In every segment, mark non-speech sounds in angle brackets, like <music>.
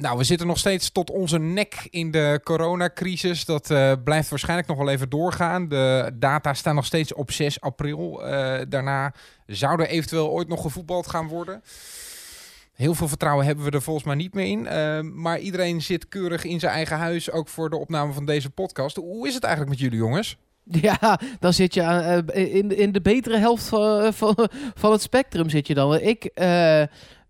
Nou, we zitten nog steeds tot onze nek in de coronacrisis. Dat uh, blijft waarschijnlijk nog wel even doorgaan. De data staan nog steeds op 6 april. Uh, daarna zou er eventueel ooit nog gevoetbald gaan worden. Heel veel vertrouwen hebben we er volgens mij niet meer in. Uh, maar iedereen zit keurig in zijn eigen huis, ook voor de opname van deze podcast. Hoe is het eigenlijk met jullie jongens? Ja, dan zit je in, in de betere helft van, van, van het spectrum zit je dan. Ik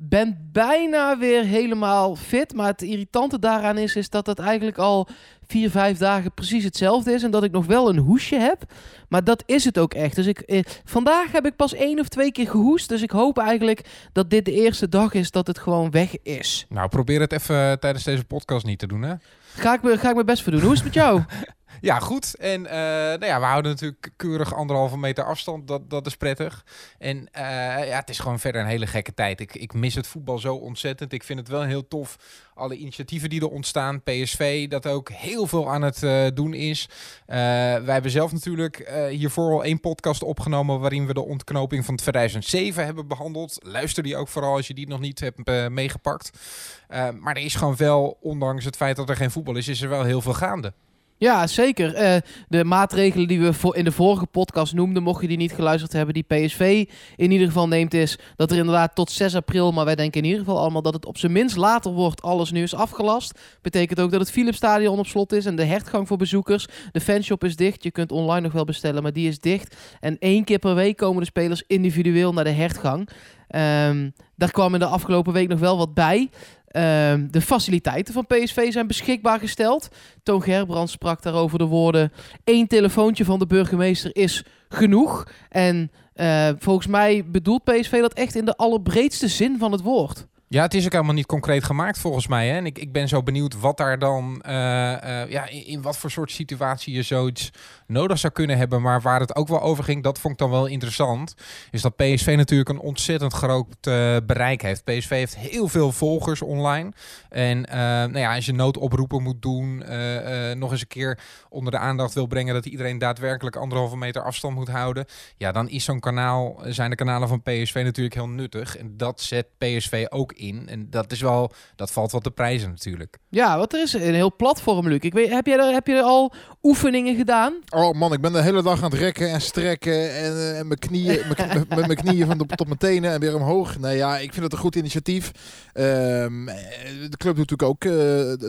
ben bijna weer helemaal fit, maar het irritante daaraan is, is dat het eigenlijk al vier, vijf dagen precies hetzelfde is en dat ik nog wel een hoesje heb. Maar dat is het ook echt. Dus ik, eh, vandaag heb ik pas één of twee keer gehoest, dus ik hoop eigenlijk dat dit de eerste dag is dat het gewoon weg is. Nou, probeer het even tijdens deze podcast niet te doen, hè? Ga ik, me, ga ik mijn best voor doen. Hoe is het met jou? <laughs> Ja, goed. En uh, nou ja, we houden natuurlijk keurig anderhalve meter afstand. Dat, dat is prettig. En uh, ja, het is gewoon verder een hele gekke tijd. Ik, ik mis het voetbal zo ontzettend. Ik vind het wel heel tof. Alle initiatieven die er ontstaan. PSV, dat ook heel veel aan het uh, doen is. wij hebben zelf natuurlijk hiervoor al één podcast opgenomen... waarin we de ontknoping van 2007 hebben behandeld. Luister die ook vooral als je die nog niet hebt meegepakt. maar er is gewoon wel, ondanks het feit dat er geen voetbal is... is er wel heel veel gaande. Ja, zeker. Uh, de maatregelen die we voor in de vorige podcast noemden, mocht je die niet geluisterd hebben, die PSV in ieder geval neemt, is dat er inderdaad tot 6 april, maar wij denken in ieder geval allemaal dat het op zijn minst later wordt, alles nu is afgelast. Betekent ook dat het Philipsstadion op slot is en de hertgang voor bezoekers. De fanshop is dicht, je kunt online nog wel bestellen, maar die is dicht. En één keer per week komen de spelers individueel naar de hertgang. Um, daar kwam in de afgelopen week nog wel wat bij. Uh, de faciliteiten van PSV zijn beschikbaar gesteld. Toon Gerbrand sprak daarover de woorden... één telefoontje van de burgemeester is genoeg. En uh, volgens mij bedoelt PSV dat echt in de allerbreedste zin van het woord. Ja, het is ook helemaal niet concreet gemaakt volgens mij. Hè? En ik, ik ben zo benieuwd wat daar dan, uh, uh, ja, in, wat voor soort situatie je zoiets nodig zou kunnen hebben. Maar waar het ook wel over ging, dat vond ik dan wel interessant. Is dat PSV natuurlijk een ontzettend groot uh, bereik heeft. PSV heeft heel veel volgers online. En nou ja, als je noodoproepen moet doen, nog eens een keer onder de aandacht wil brengen dat iedereen daadwerkelijk anderhalve meter afstand moet houden. Ja, dan is zo'n kanaal, zijn de kanalen van PSV natuurlijk heel nuttig. En dat zet PSV ook in. En dat is wel, dat valt wat de prijzen natuurlijk. Ja, wat er is een heel platform, Luc. Ik weet, heb, jij er, heb je er al oefeningen gedaan? Oh man, ik ben de hele dag aan het rekken en strekken en, uh, en mijn knieën, <laughs> met mijn knieën van de, tot mijn tenen en weer omhoog. Nee, ja, ik vind het een goed initiatief. Um, de club doet natuurlijk ook uh,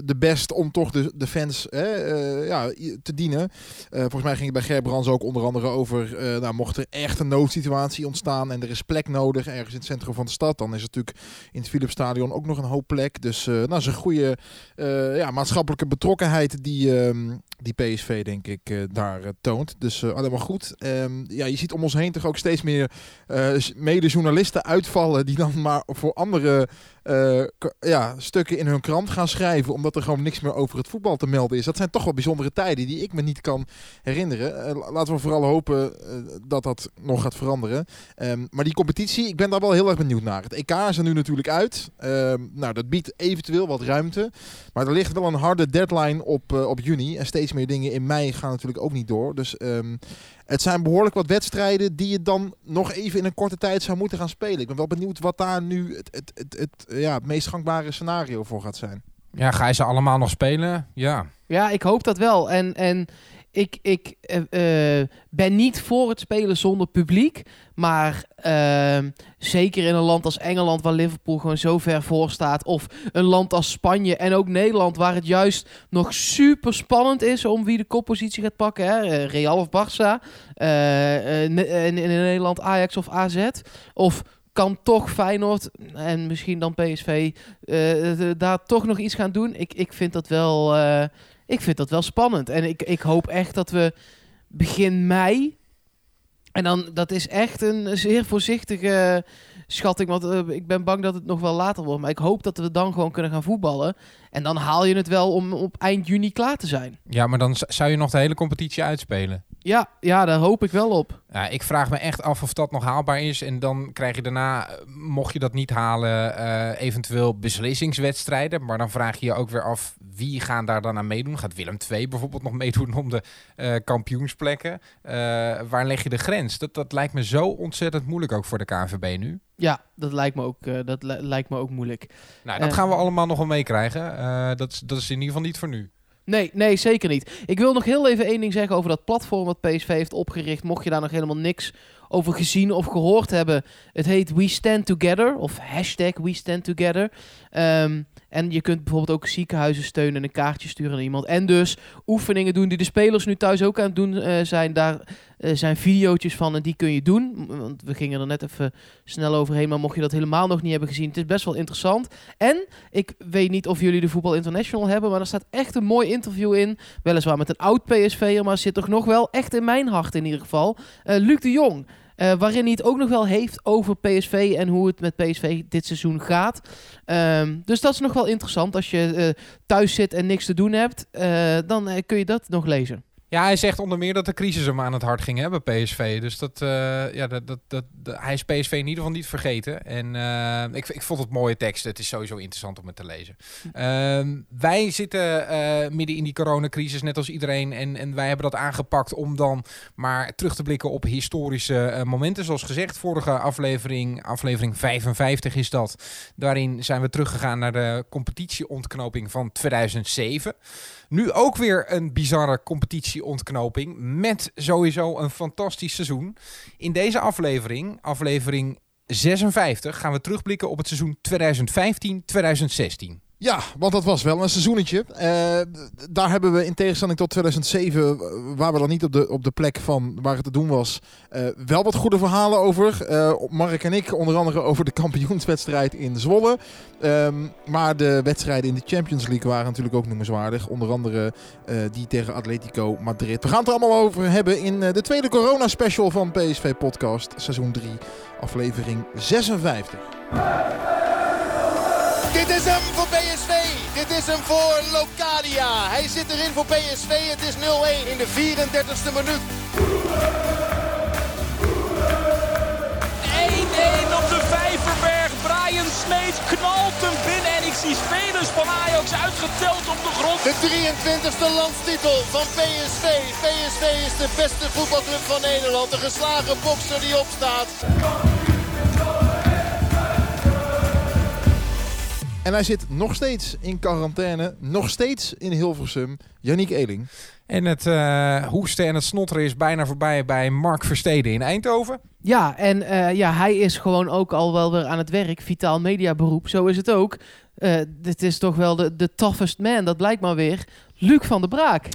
de best om toch de, de fans uh, ja, te dienen. volgens mij ging het bij Gerbrands ook onder andere over, nou, mocht er echt een noodsituatie ontstaan en er is plek nodig ergens in het centrum van de stad, dan is het natuurlijk in het Philipsstadion ook nog een hoop plek. Dus uh, nou, is een goede uh, ja, maatschappelijke betrokkenheid die, uh, die PSV denk ik uh, daar toont. Dus allemaal goed. Um, ja, je ziet om ons heen toch ook steeds meer mede-journalisten uitvallen die dan maar voor andere uh, ja, stukken in hun krant gaan schrijven. Omdat er gewoon niks meer over het voetbal te melden is. Dat zijn toch wel bijzondere tijden die ik me niet kan herinneren. Uh, laten we vooral hopen uh, dat dat nog gaat veranderen. Um, maar die competitie, ik ben daar wel heel erg benieuwd naar. Het EK is er nu natuurlijk uit. Um, nou, dat biedt eventueel wat ruimte. Maar er ligt wel een harde deadline op, op juni. En steeds meer dingen in mei gaan natuurlijk ook niet door. Dus um, het zijn behoorlijk wat wedstrijden die je dan nog even in een korte tijd zou moeten gaan spelen. Ik ben wel benieuwd wat daar nu het, het, het, het, ja, het meest gangbare scenario voor gaat zijn. Ja, ga je ze allemaal nog spelen? Ja. Ja, ik hoop dat wel. En, en ik, ik uh, uh, ben niet voor het spelen zonder publiek. Maar uh, zeker in een land als Engeland, waar Liverpool gewoon zo ver voor staat. Of een land als Spanje en ook Nederland, waar het juist nog super spannend is om wie de koppositie gaat pakken. Hè? Real of Barça. in, in Nederland Ajax of AZ. Of kan toch Feyenoord en misschien dan PSV daar toch nog iets gaan doen. Ik, ik vind dat wel ik vind dat wel spannend. En ik, ik hoop echt dat we begin mei. En dan, dat is echt een zeer voorzichtige schatting. Want uh, ik ben bang dat het nog wel later wordt. Maar ik hoop dat we dan gewoon kunnen gaan voetballen. En dan haal je het wel om op eind juni klaar te zijn. Ja, maar dan zou je nog de hele competitie uitspelen. Ja, ja, daar hoop ik wel op. Ja, ik vraag me echt af of dat nog haalbaar is. En dan krijg je daarna, mocht je dat niet halen, uh, eventueel beslissingswedstrijden. Maar dan vraag je je ook weer af wie gaan daar dan aan meedoen? Gaat Willem II bijvoorbeeld nog meedoen om de uh, kampioensplekken? Uh, waar leg je de grens? Dat, dat lijkt me zo ontzettend moeilijk ook voor de KNVB nu. Ja, dat lijkt me ook, dat li lijkt me ook moeilijk. Nou, dat gaan we allemaal nog wel meekrijgen. dat, dat is in ieder geval niet voor nu. Nee, nee, zeker niet. Ik wil nog heel even één ding zeggen over dat platform wat PSV heeft opgericht. Mocht je daar nog helemaal niks over gezien of gehoord hebben. Het heet We Stand Together of hashtag We Stand Together. Um, en je kunt bijvoorbeeld ook ziekenhuizen steunen en een kaartje sturen naar iemand. En dus oefeningen doen die de spelers nu thuis ook aan het doen uh, zijn. Daar uh, zijn video's van en die kun je doen. Want we gingen er net even snel overheen. Maar mocht je dat helemaal nog niet hebben gezien, het is best wel interessant. En ik weet niet of jullie de Voetbal International hebben, maar er staat echt een mooi interview in. Weliswaar met een oud PSV'er, maar zit toch nog wel echt in mijn hart in ieder geval. Uh, Luc de Jong. Uh, waarin hij het ook nog wel heeft over PSV en hoe het met PSV dit seizoen gaat. Um, dus dat is nog wel interessant. Als je uh, thuis zit en niks te doen hebt, uh, dan kun je dat nog lezen. Ja, hij zegt onder meer dat de crisis hem aan het hart ging hebben bij PSV. Dus dat, uh, ja, dat, dat, dat, hij is PSV in ieder geval niet vergeten. En uh, ik, ik vond het mooie tekst. Het is sowieso interessant om het te lezen. Uh, wij zitten uh, midden in die coronacrisis, net als iedereen. En, en wij hebben dat aangepakt om dan maar terug te blikken op historische momenten. Zoals gezegd, vorige aflevering, aflevering 55 is dat. Daarin zijn we teruggegaan naar de competitieontknoping van 2007. Nu ook weer een bizarre competitieontknoping met sowieso een fantastisch seizoen. In deze aflevering, aflevering 56, gaan we terugblikken op het seizoen 2015-2016. Ja, want dat was wel een seizoenetje. Uh, daar hebben we in tegenstelling tot 2007, waar we dan niet op de, op de plek van waar het te doen was, uh, wel wat goede verhalen over. Uh, Mark en ik onder andere over de kampioenswedstrijd in Zwolle. Um, maar de wedstrijden in de Champions League waren natuurlijk ook noemenswaardig. Onder andere die tegen Atletico Madrid. We gaan het er allemaal over hebben in de tweede corona special van PSV Podcast, seizoen 3, aflevering 56. Dit is hem voor. Dit is hem voor Locadia. Hij zit erin voor PSV. Het is 0-1 in de 34ste minuut. 1-1 op de Vijverberg. Brian Smeet knalt hem binnen. En ik zie spelers van Ajax uitgeteld op de grond. De 23ste landstitel van PSV. PSV is de beste voetbalclub van Nederland. De geslagen bokser die opstaat. En hij zit nog steeds in quarantaine, nog steeds in Hilversum. Yannick Eling. En het uh, hoesten en het snotteren is bijna voorbij bij Mark Versteden in Eindhoven. Ja, en uh, ja, hij is gewoon ook al wel weer aan het werk. Vitaal media beroep, zo is het ook. Uh, dit is toch wel de, de toughest man, dat blijkt maar weer. Luc van der Braak.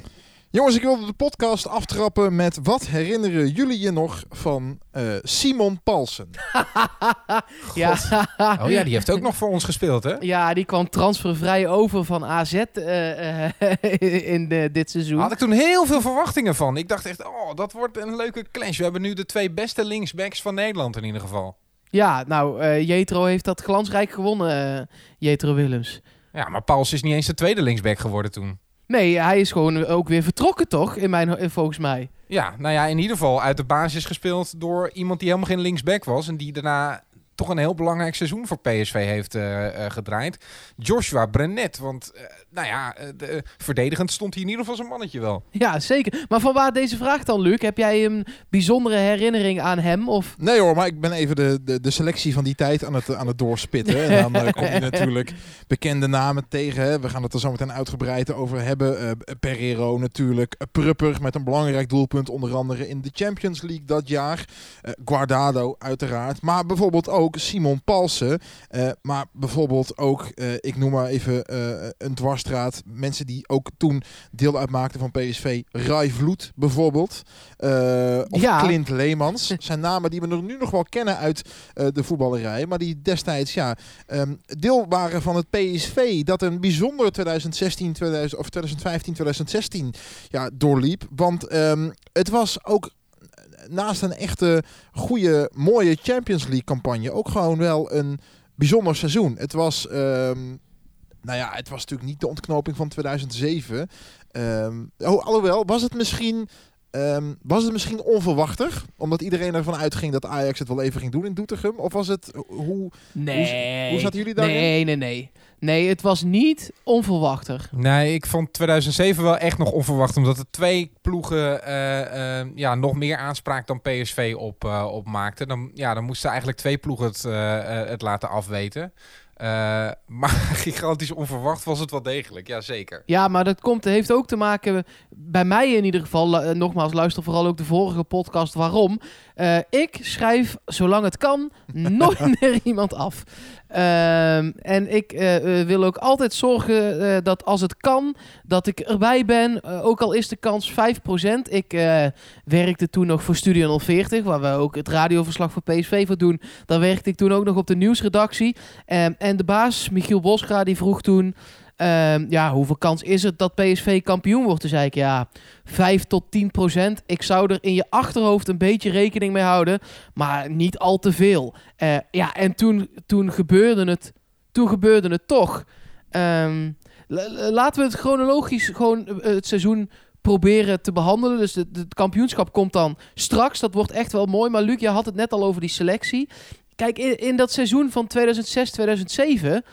Jongens, ik wilde de podcast aftrappen met wat herinneren jullie je nog van uh, Simon Palsen? <laughs> ja. Oh ja, die heeft ook nog voor ons gespeeld, hè? Ja, die kwam transfervrij over van AZ uh, uh, in de, dit seizoen. Had ik toen heel veel verwachtingen van. Ik dacht echt, oh, dat wordt een leuke clash. We hebben nu de twee beste linksbacks van Nederland in ieder geval. Ja, nou, Jetro heeft dat glansrijk gewonnen, Jetro Willems. Ja, maar Pauls is niet eens de tweede linksback geworden toen. Nee, hij is gewoon ook weer vertrokken, toch? In mijn, volgens mij. Ja, nou ja, in ieder geval uit de basis gespeeld door iemand die helemaal geen linksback was. En die daarna toch een heel belangrijk seizoen voor PSV heeft uh, uh, gedraaid. Joshua Brenet, want nou ja, de, verdedigend stond hij in ieder geval zijn mannetje wel. Ja, zeker. Maar van waar deze vraag dan, Luc? Heb jij een bijzondere herinnering aan hem? Of? Nee hoor, maar ik ben even de, de, de selectie van die tijd aan het, aan het doorspitten. en dan kom je <laughs> natuurlijk bekende namen tegen. Hè. We gaan het er zo meteen uitgebreid over hebben. Pereiro natuurlijk. Prupper met een belangrijk doelpunt, onder andere in de Champions League dat jaar. Guardado uiteraard. Maar bijvoorbeeld ook Simon Palsen. Uh, maar bijvoorbeeld ook, uh, ik noem maar even uh, een Mensen die ook toen deel uitmaakten van PSV. Rai Vloed bijvoorbeeld. of ja. Clint Leemans. zijn namen die we nu nog wel kennen uit de voetballerij. Maar die destijds ja, um, deel waren van het PSV. Dat een bijzonder 2016, 2000, of 2015, 2016 ja, doorliep. Want um, het was ook naast een echte goede, mooie Champions League campagne ook gewoon wel een bijzonder seizoen. Het was, um, nou ja, het was natuurlijk niet de ontknoping van 2007. Um, oh, alhoewel, was het misschien Ehm, was het misschien onverwachter? Omdat iedereen ervan uitging dat Ajax het wel even ging doen in Doetinchem? Of was het... Hoe, Nee. hoe zaten jullie daarin? Nee, nee, nee. Nee, het was niet onverwachter. Nee, ik vond 2007 wel echt nog onverwacht. Omdat er twee ploegen eh, eh, ja, nog meer aanspraak dan PSV op, eh, op maakten. Dan, ja, dan moesten eigenlijk twee ploegen het, eh, eh, het laten afweten. Eh, maar <laughs> gigantisch onverwacht was het wel degelijk, ja zeker. Ja, maar dat komt, heeft ook te maken, bij mij in ieder geval, eh, nogmaals, luister vooral ook de vorige podcast, waarom. Eh, ik schrijf, zolang het kan, <laughs> nooit meer iemand af. Ehm, en ik eh, eh, wil ook altijd zorgen eh, dat als het kan, dat ik erbij ben. Ook al is de kans 5%. Ik werkte toen nog voor Studio 040, waar we ook het radioverslag voor PSV voor doen. Daar werkte ik toen ook nog op de nieuwsredactie. Ehm, en de baas, Michiel Bosgra, die vroeg toen... ehm, ja, hoeveel kans is het dat PSV kampioen wordt? Toen zei ik, ja, 5 tot 10 procent. Ik zou er in je achterhoofd een beetje rekening mee houden, maar niet al te veel. Eh, ja, en toen, toen gebeurde het, toen gebeurde het toch. La- laten we het chronologisch gewoon eh, het seizoen proberen te behandelen. Dus het kampioenschap komt dan straks. Dat wordt echt wel mooi. Maar Luc, je had het net al over die selectie. Kijk, in, in dat seizoen van 2006, 2007...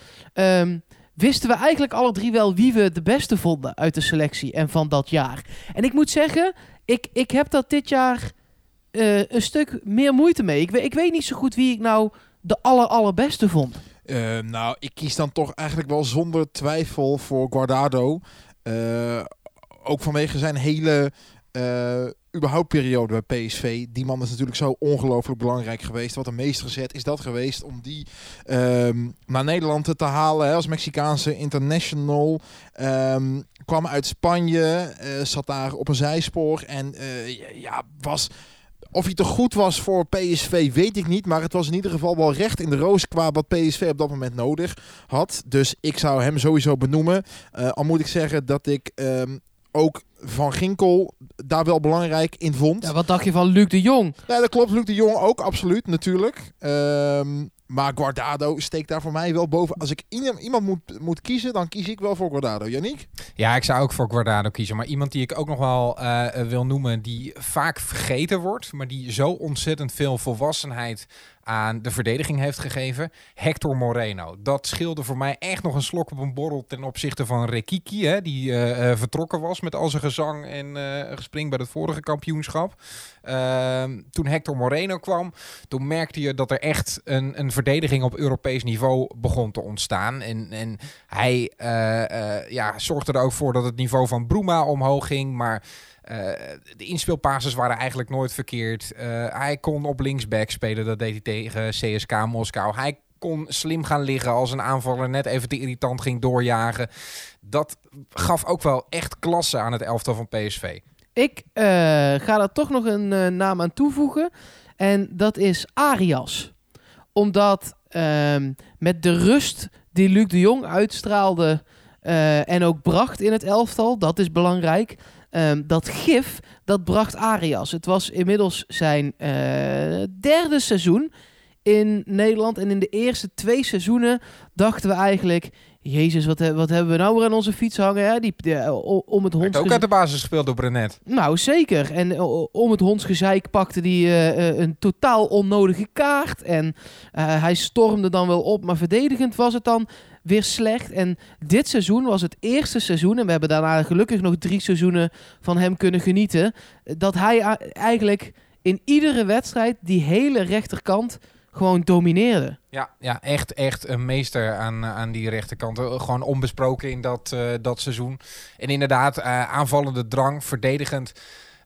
ehm, wisten we eigenlijk alle drie wel wie we de beste vonden uit de selectie en van dat jaar. En ik moet zeggen, ik, ik heb dat dit jaar eh, een stuk meer moeite mee. Ik, ik weet niet zo goed wie ik nou de aller, allerbeste vond. Eh, nou, ik kies dan toch eigenlijk wel zonder twijfel voor Guardado. Eh, ook vanwege zijn hele eh überhaupt periode bij PSV. Die man is natuurlijk zo ongelooflijk belangrijk geweest. Wat een meestergezet is dat geweest om die ehm, naar Nederland te halen hè, als Mexicaanse international. Ehm, kwam uit Spanje, eh, zat daar op een zijspoor en eh, ja, was... Of hij te goed was voor PSV, weet ik niet. Maar het was in ieder geval wel recht in de roos qua wat PSV op dat moment nodig had. Dus ik zou hem sowieso benoemen. Eh, al moet ik zeggen dat ik ehm, ook Van Ginkel daar wel belangrijk in vond. Ja, wat dacht je van Luc de Jong? Ja, dat klopt. Luc de Jong ook, absoluut, natuurlijk. Ehm, maar Guardado steekt daar voor mij wel boven. Als ik iem- iemand moet, moet kiezen, dan kies ik wel voor Guardado. Yannick? Ja, ik zou ook voor Guardado kiezen. Maar iemand die ik ook nog wel eh, wil noemen, die vaak vergeten wordt, maar die zo ontzettend veel volwassenheid aan de verdediging heeft gegeven. Hector Moreno. Dat scheelde voor mij echt nog een slok op een borrel ten opzichte van Rekiki, hè, die eh, eh, vertrokken was met al zijn gezang en eh, gespring bij het vorige kampioenschap. Ehm, toen Hector Moreno kwam, toen merkte je dat er echt een, een verdediging op Europees niveau begon te ontstaan. En, en hij ja, zorgde er ook voor dat het niveau van Bruma omhoog ging. Maar de inspeelpases waren eigenlijk nooit verkeerd. Eh, hij kon op linksback spelen, dat deed hij tegen CSK Moskou. Hij kon slim gaan liggen als een aanvaller net even te irritant ging doorjagen. Dat gaf ook wel echt klasse aan het elftal van PSV. Ik eh, ga daar toch nog een eh, naam aan toevoegen. En dat is Arias. Omdat ehm, met de rust die Luc de Jong uitstraalde eh, en ook bracht in het elftal, dat is belangrijk. Ehm, dat gif, dat bracht Arias. Het was inmiddels zijn eh, derde seizoen in Nederland. En in de eerste twee seizoenen dachten we eigenlijk... Jezus, wat, he- wat hebben we nou weer aan onze fiets hangen? Hè? Die, eh, om het ook uit de basis gespeeld door Brenet. nou, zeker. En eh, om het hondsgezeik pakte hij een totaal onnodige kaart. En hij stormde dan wel op, maar verdedigend was het dan weer slecht. En dit seizoen was het eerste seizoen, en we hebben daarna gelukkig nog drie seizoenen van hem kunnen genieten, dat hij eigenlijk in iedere wedstrijd die hele rechterkant gewoon domineerde. Ja, ja echt, echt een meester aan, aan die rechterkant. Eh, Gewoon onbesproken in dat, eh, dat seizoen. En inderdaad, eh, aanvallende drang, verdedigend.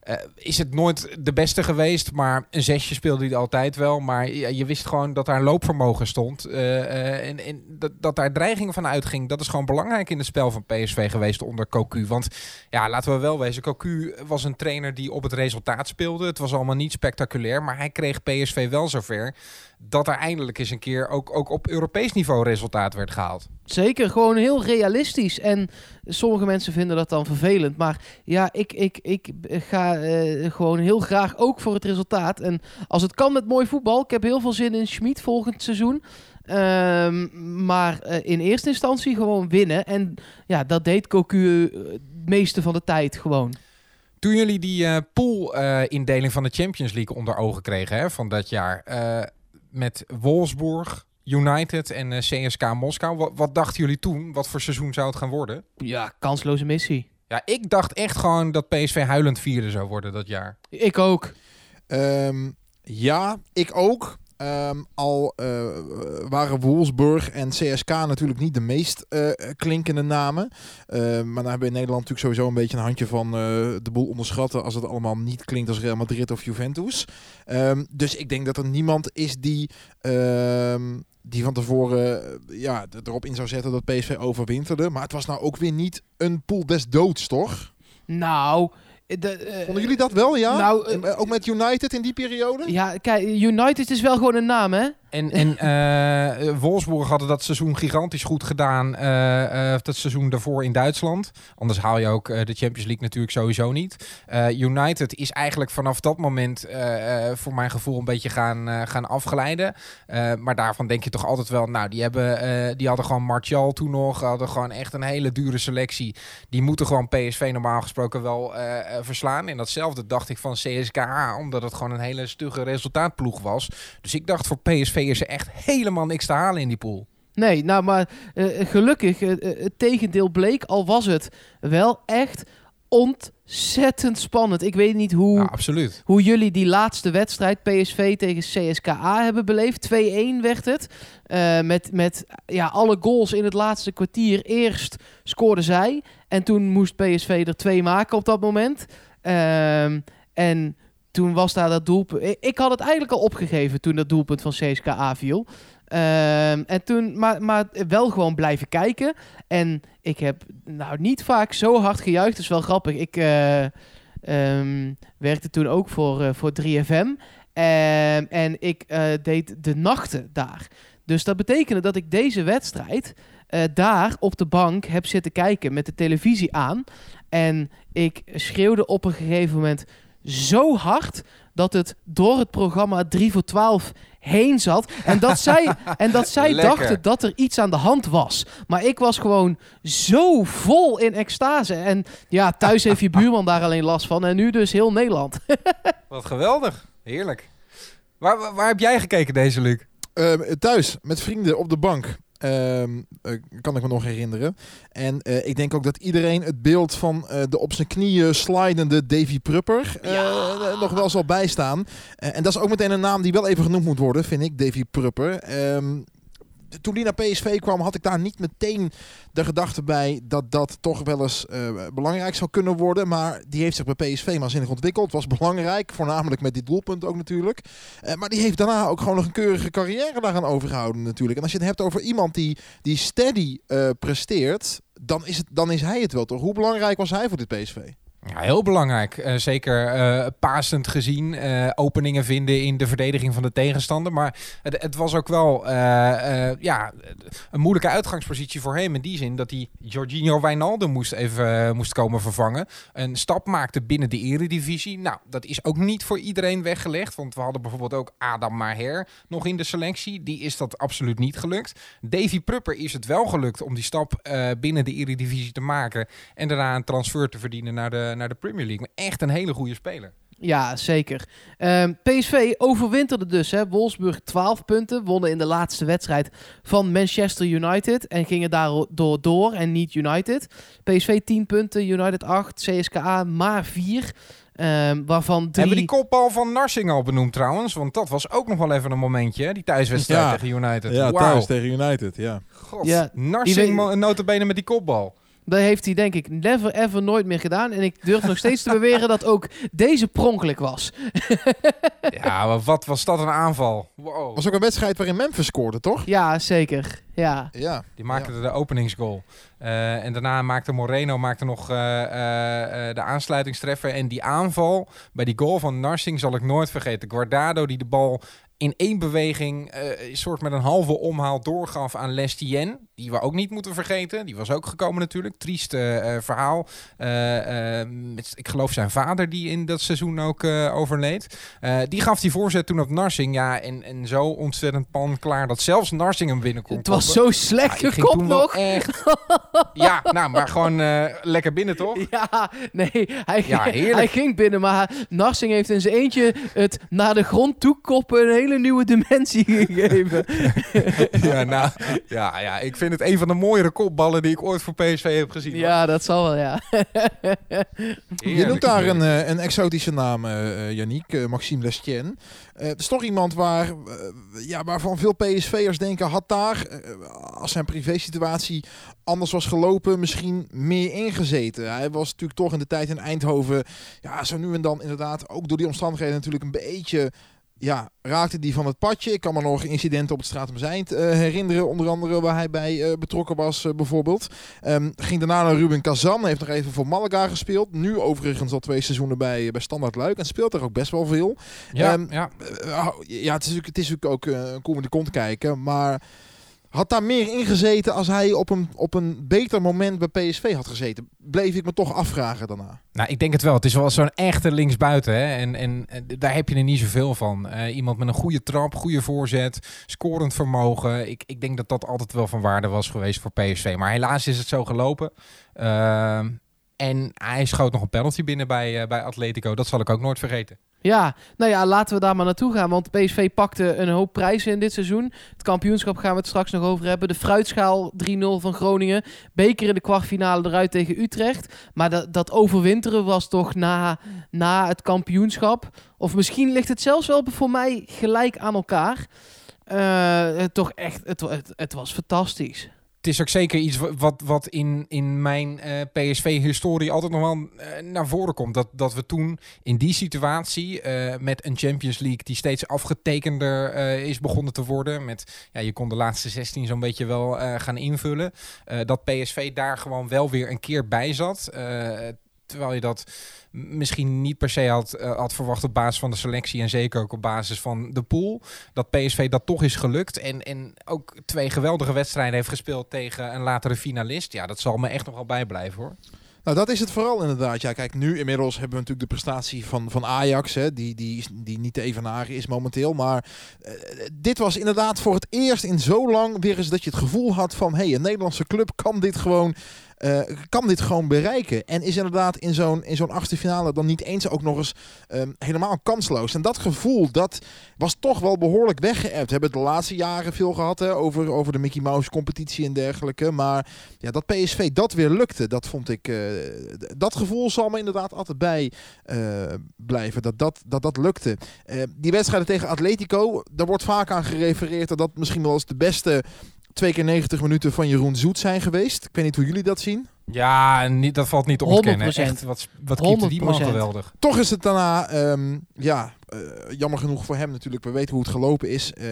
Eh, is het nooit de beste geweest, maar een zesje speelde hij altijd wel. Maar je wist gewoon dat daar loopvermogen stond. eh, eh, en en dat, dat daar dreiging van uitging. Dat is gewoon belangrijk in het spel van PSV geweest onder Cocu. Want ja, laten we wel wezen, Cocu was een trainer die op het resultaat speelde. Het was allemaal niet spectaculair, maar hij kreeg PSV wel zover dat er eindelijk eens een keer ook, ook op Europees niveau resultaat werd gehaald. Zeker, gewoon heel realistisch. En sommige mensen vinden dat dan vervelend. Maar ja, ik, ik, ik ga eh, gewoon heel graag ook voor het resultaat. En als het kan met mooi voetbal. Ik heb heel veel zin in Schmid volgend seizoen. Ehm, maar eh, in eerste instantie gewoon winnen. En ja, dat deed Cocu eh, het meeste van de tijd gewoon. Toen jullie die uh, pool-indeling van de Champions League onder ogen kregen hè, van dat jaar, met Wolfsburg, United en CSK Moskou, wat, wat, dachten jullie toen? Wat voor seizoen zou het gaan worden? Ja, kansloze missie. Ja, ik dacht echt gewoon dat PSV huilend vierde zou worden dat jaar. Ik ook. Um, ja, ik ook. Um, al uh, waren Wolfsburg en CSK natuurlijk niet de meest uh, klinkende namen. Uh, maar dan hebben we in Nederland natuurlijk sowieso een beetje een handje van de boel onderschatten als het allemaal niet klinkt als Real Madrid of Juventus. Um, dus ik denk dat er niemand is die, die van tevoren ja, erop in zou zetten dat PSV overwinterde. Maar het was nou ook weer niet een pool des doods, toch? Nou, de, uh, Vonden jullie dat wel, ja? Nou, uh, ook met United in die periode? Ja, kijk, United is wel gewoon een naam, hè? En, en uh, <laughs> Wolfsburg hadden dat seizoen gigantisch goed gedaan. Uh, dat seizoen daarvoor in Duitsland. Anders haal je ook de Champions League natuurlijk sowieso niet. United is eigenlijk vanaf dat moment voor mijn gevoel een beetje gaan, gaan afgeleiden. maar daarvan denk je toch altijd wel, nou, die, hebben, die hadden gewoon Martial toen nog. Hadden gewoon echt een hele dure selectie. Die moeten gewoon PSV normaal gesproken wel verslaan. En datzelfde dacht ik van CSKA, omdat het gewoon een hele stugge resultaatploeg was. Dus ik dacht voor PSV is er echt helemaal niks te halen in die pool. Nee, nou maar uh, gelukkig, uh, het tegendeel bleek, al was het wel echt ontzettend spannend. Ik weet niet hoe, ja, absoluut. hoe jullie die laatste wedstrijd PSV tegen CSKA hebben beleefd. 2-1 werd het. Uh, met met ja, alle goals in het laatste kwartier. Eerst scoorden zij en toen moest PSV er twee maken op dat moment. Uh, en toen was daar dat doelpunt. Ik had het eigenlijk al opgegeven toen dat doelpunt van CSKA viel. Ehm, en toen, maar, maar wel gewoon blijven kijken. En ik heb nou niet vaak zo hard gejuicht. Dat is wel grappig. Ik uh, um, werkte toen ook voor, uh, voor 3FM. Um, ehm, en ik uh, deed de nachten daar. Dus dat betekende dat ik deze wedstrijd daar op de bank heb zitten kijken met de televisie aan. En ik schreeuwde op een gegeven moment zo hard dat het door het programma 3 voor 12 heen zat. En dat <laughs> zij, en dat zij dachten dat er iets aan de hand was. Maar ik was gewoon zo vol in extase. En ja, thuis heeft je buurman daar alleen last van. En nu dus heel Nederland. <laughs> Wat geweldig. Heerlijk. Waar, waar, heb jij gekeken deze, Luc? Uh, thuis, met vrienden op de bank. Um, kan ik me nog herinneren. En uh, ik denk ook dat iedereen het beeld van uh, de op zijn knieën slidende Davy Prupper ja. nog wel zal bijstaan. en dat is ook meteen een naam die wel even genoemd moet worden, vind ik, Davy Prupper. Um, toen die naar PSV kwam, had ik daar niet meteen de gedachte bij dat dat toch wel eens uh, belangrijk zou kunnen worden. Maar die heeft zich bij PSV waanzinnig ontwikkeld. Was belangrijk, voornamelijk met dit doelpunt ook natuurlijk. Uh, maar die heeft daarna ook gewoon nog een keurige carrière daaraan overgehouden natuurlijk. En als je het hebt over iemand die, die steady uh, presteert, dan is, het, dan is hij het wel toch. Hoe belangrijk was hij voor dit PSV? Heel belangrijk. Uh, zeker uh, pasend gezien. Uh, openingen vinden in de verdediging van de tegenstander. Maar het, het was ook wel ja, een moeilijke uitgangspositie voor hem. In die zin dat hij Jorginho Wijnaldum moest even moest komen vervangen. Een stap maakte binnen de eredivisie. Nou, dat is ook niet voor iedereen weggelegd. Want we hadden bijvoorbeeld ook Adam Maher nog in de selectie. Die is dat absoluut niet gelukt. Davy Prupper is het wel gelukt om die stap binnen de eredivisie te maken. En daarna een transfer te verdienen naar de naar de Premier League. Maar echt een hele goede speler. Ja, zeker. Um, ehm, PSV overwinterde dus. Hè. Wolfsburg 12 punten. Wonnen in de laatste wedstrijd van Manchester United. En gingen daardoor door en niet United. PSV 10 punten, United 8, CSKA maar 4. Um, ehm, waarvan drie... Hebben die kopbal van Narsing al benoemd trouwens? Want dat was ook nog wel even een momentje, die thuiswedstrijd ja. tegen United. Ja, wow. thuis tegen United, ja. God, ja, Narsing, weet... notabene met die kopbal. Dat heeft hij denk ik never ever nooit meer gedaan. En ik durf nog steeds te beweren dat ook deze pronkelijk was. <laughs> ja, maar wat was dat een aanval. Wow. Was ook een wedstrijd waarin Memphis scoorde, toch? Ja, zeker. Ja. ja. Die maakte ja. de openingsgoal. Uh, en daarna maakte Moreno maakte nog uh, uh, de aansluitingstreffer. En die aanval bij die goal van Narsing zal ik nooit vergeten. Guardado die de bal in één beweging eh, een soort met een halve omhaal doorgaf aan Lestien. Die we ook niet moeten vergeten. Die was ook gekomen natuurlijk. Triest eh, verhaal. Eh, eh, met, ik geloof zijn vader die in dat seizoen ook overleed. Die gaf die voorzet toen op Narsing. Ja, en, en zo ontzettend pan klaar dat zelfs Narsing hem binnen kon Het was zo slecht Ja, gekopt nog. Echt. <laughs> ja, nou, maar gewoon lekker binnen toch? Ja, nee, hij, Ja, hij ging binnen, maar Narsing heeft in zijn eentje het naar de grond toe koppen hele nieuwe dimensie gegeven. <laughs> ja, nou, ja, ja, ik vind het een van de mooiere kopballen die ik ooit voor PSV heb gezien. ja, dat zal wel, ja. Je noemt daar een, eh, een exotische naam, eh Yannick, Maxime Lestien. Eh het is toch iemand waar, ja, waarvan veel PSV'ers denken, had daar, als zijn privésituatie anders was gelopen, misschien meer ingezeten. Hij was natuurlijk toch in de tijd in Eindhoven, ja, zo nu en dan inderdaad, ook door die omstandigheden natuurlijk een beetje... Ja, raakte die van het padje. Ik kan me nog incidenten op het Stratum Zijnd eh, herinneren. Onder andere waar hij bij eh, betrokken was eh, bijvoorbeeld. Ehm, ging daarna naar Ruben Kazan. Heeft nog even voor Malaga gespeeld. Nu overigens al twee seizoenen bij, bij Standard Luik. En speelt er ook best wel veel. Ja, Ehm, ja. Eh, ja, het is natuurlijk, het is natuurlijk ook een koe met de kont kijken. Maar had daar meer ingezeten als hij op een, op een beter moment bij PSV had gezeten? Bleef ik me toch afvragen daarna. Nou, ik denk het wel. Het is wel zo'n echte linksbuiten. Hè? En, en eh, daar heb je er niet zoveel van. Eh, iemand met een goede trap, goede voorzet, scorend vermogen. Ik, ik denk dat dat altijd wel van waarde was geweest voor PSV. Maar helaas is het zo gelopen. Ehm, en hij schoot nog een penalty binnen bij, eh, bij Atletico. Dat zal ik ook nooit vergeten. Ja, nou ja, laten we daar maar naartoe gaan. Want PSV pakte een hoop prijzen in dit seizoen. Het kampioenschap gaan we het straks nog over hebben. De fruitschaal 3-0 van Groningen. Beker in de kwartfinale eruit tegen Utrecht. Maar dat, dat overwinteren was toch na, na het kampioenschap. Of misschien ligt het zelfs wel voor mij gelijk aan elkaar. Eh, toch echt, het, het was fantastisch. Is ook zeker iets wa- wat, wat in, in mijn eh, PSV-historie altijd nog wel eh, naar voren komt. Dat, dat we toen in die situatie eh, met een Champions League die steeds afgetekender is begonnen te worden. Met, ja, je kon de laatste 16 zo'n beetje wel gaan invullen. dat PSV daar gewoon wel weer een keer bij zat. Terwijl je dat misschien niet per se had, eh, had verwacht op basis van de selectie. En zeker ook op basis van de pool dat PSV dat toch is gelukt. En, en ook twee geweldige wedstrijden heeft gespeeld tegen een latere finalist. Ja, dat zal me echt nog wel bijblijven hoor. Nou, dat is het vooral inderdaad. Ja, kijk, nu inmiddels hebben we natuurlijk de prestatie van, van Ajax, hè, die, die, die niet te evenaren is momenteel. Maar eh, dit was inderdaad voor het eerst in zo lang weer eens dat je het gevoel had van, hé, hey, een Nederlandse club kan dit gewoon... eh, kan dit gewoon bereiken. En is inderdaad in zo'n, in zo'n achtste finale dan niet eens ook nog eens ehm, helemaal kansloos. En dat gevoel, dat was toch wel behoorlijk weggeëpt. We hebben het de laatste jaren veel gehad hè, over, over de Mickey Mouse competitie en dergelijke. Maar ja, dat PSV dat weer lukte, dat vond ik. eh, dat gevoel zal me inderdaad altijd bij eh, blijven. Dat dat, dat, dat lukte. Die wedstrijden tegen Atletico, daar wordt vaak aan gerefereerd dat dat misschien wel eens de beste twee keer 90 minuten van Jeroen Zoet zijn geweest. Ik weet niet hoe jullie dat zien. Ja, en niet, dat valt niet te ontkennen. 100%. Echt, wat, wat keepte die man 100%. geweldig. Toch is het daarna, ehm, ja, eh, jammer genoeg voor hem natuurlijk. We weten hoe het gelopen is. Eh,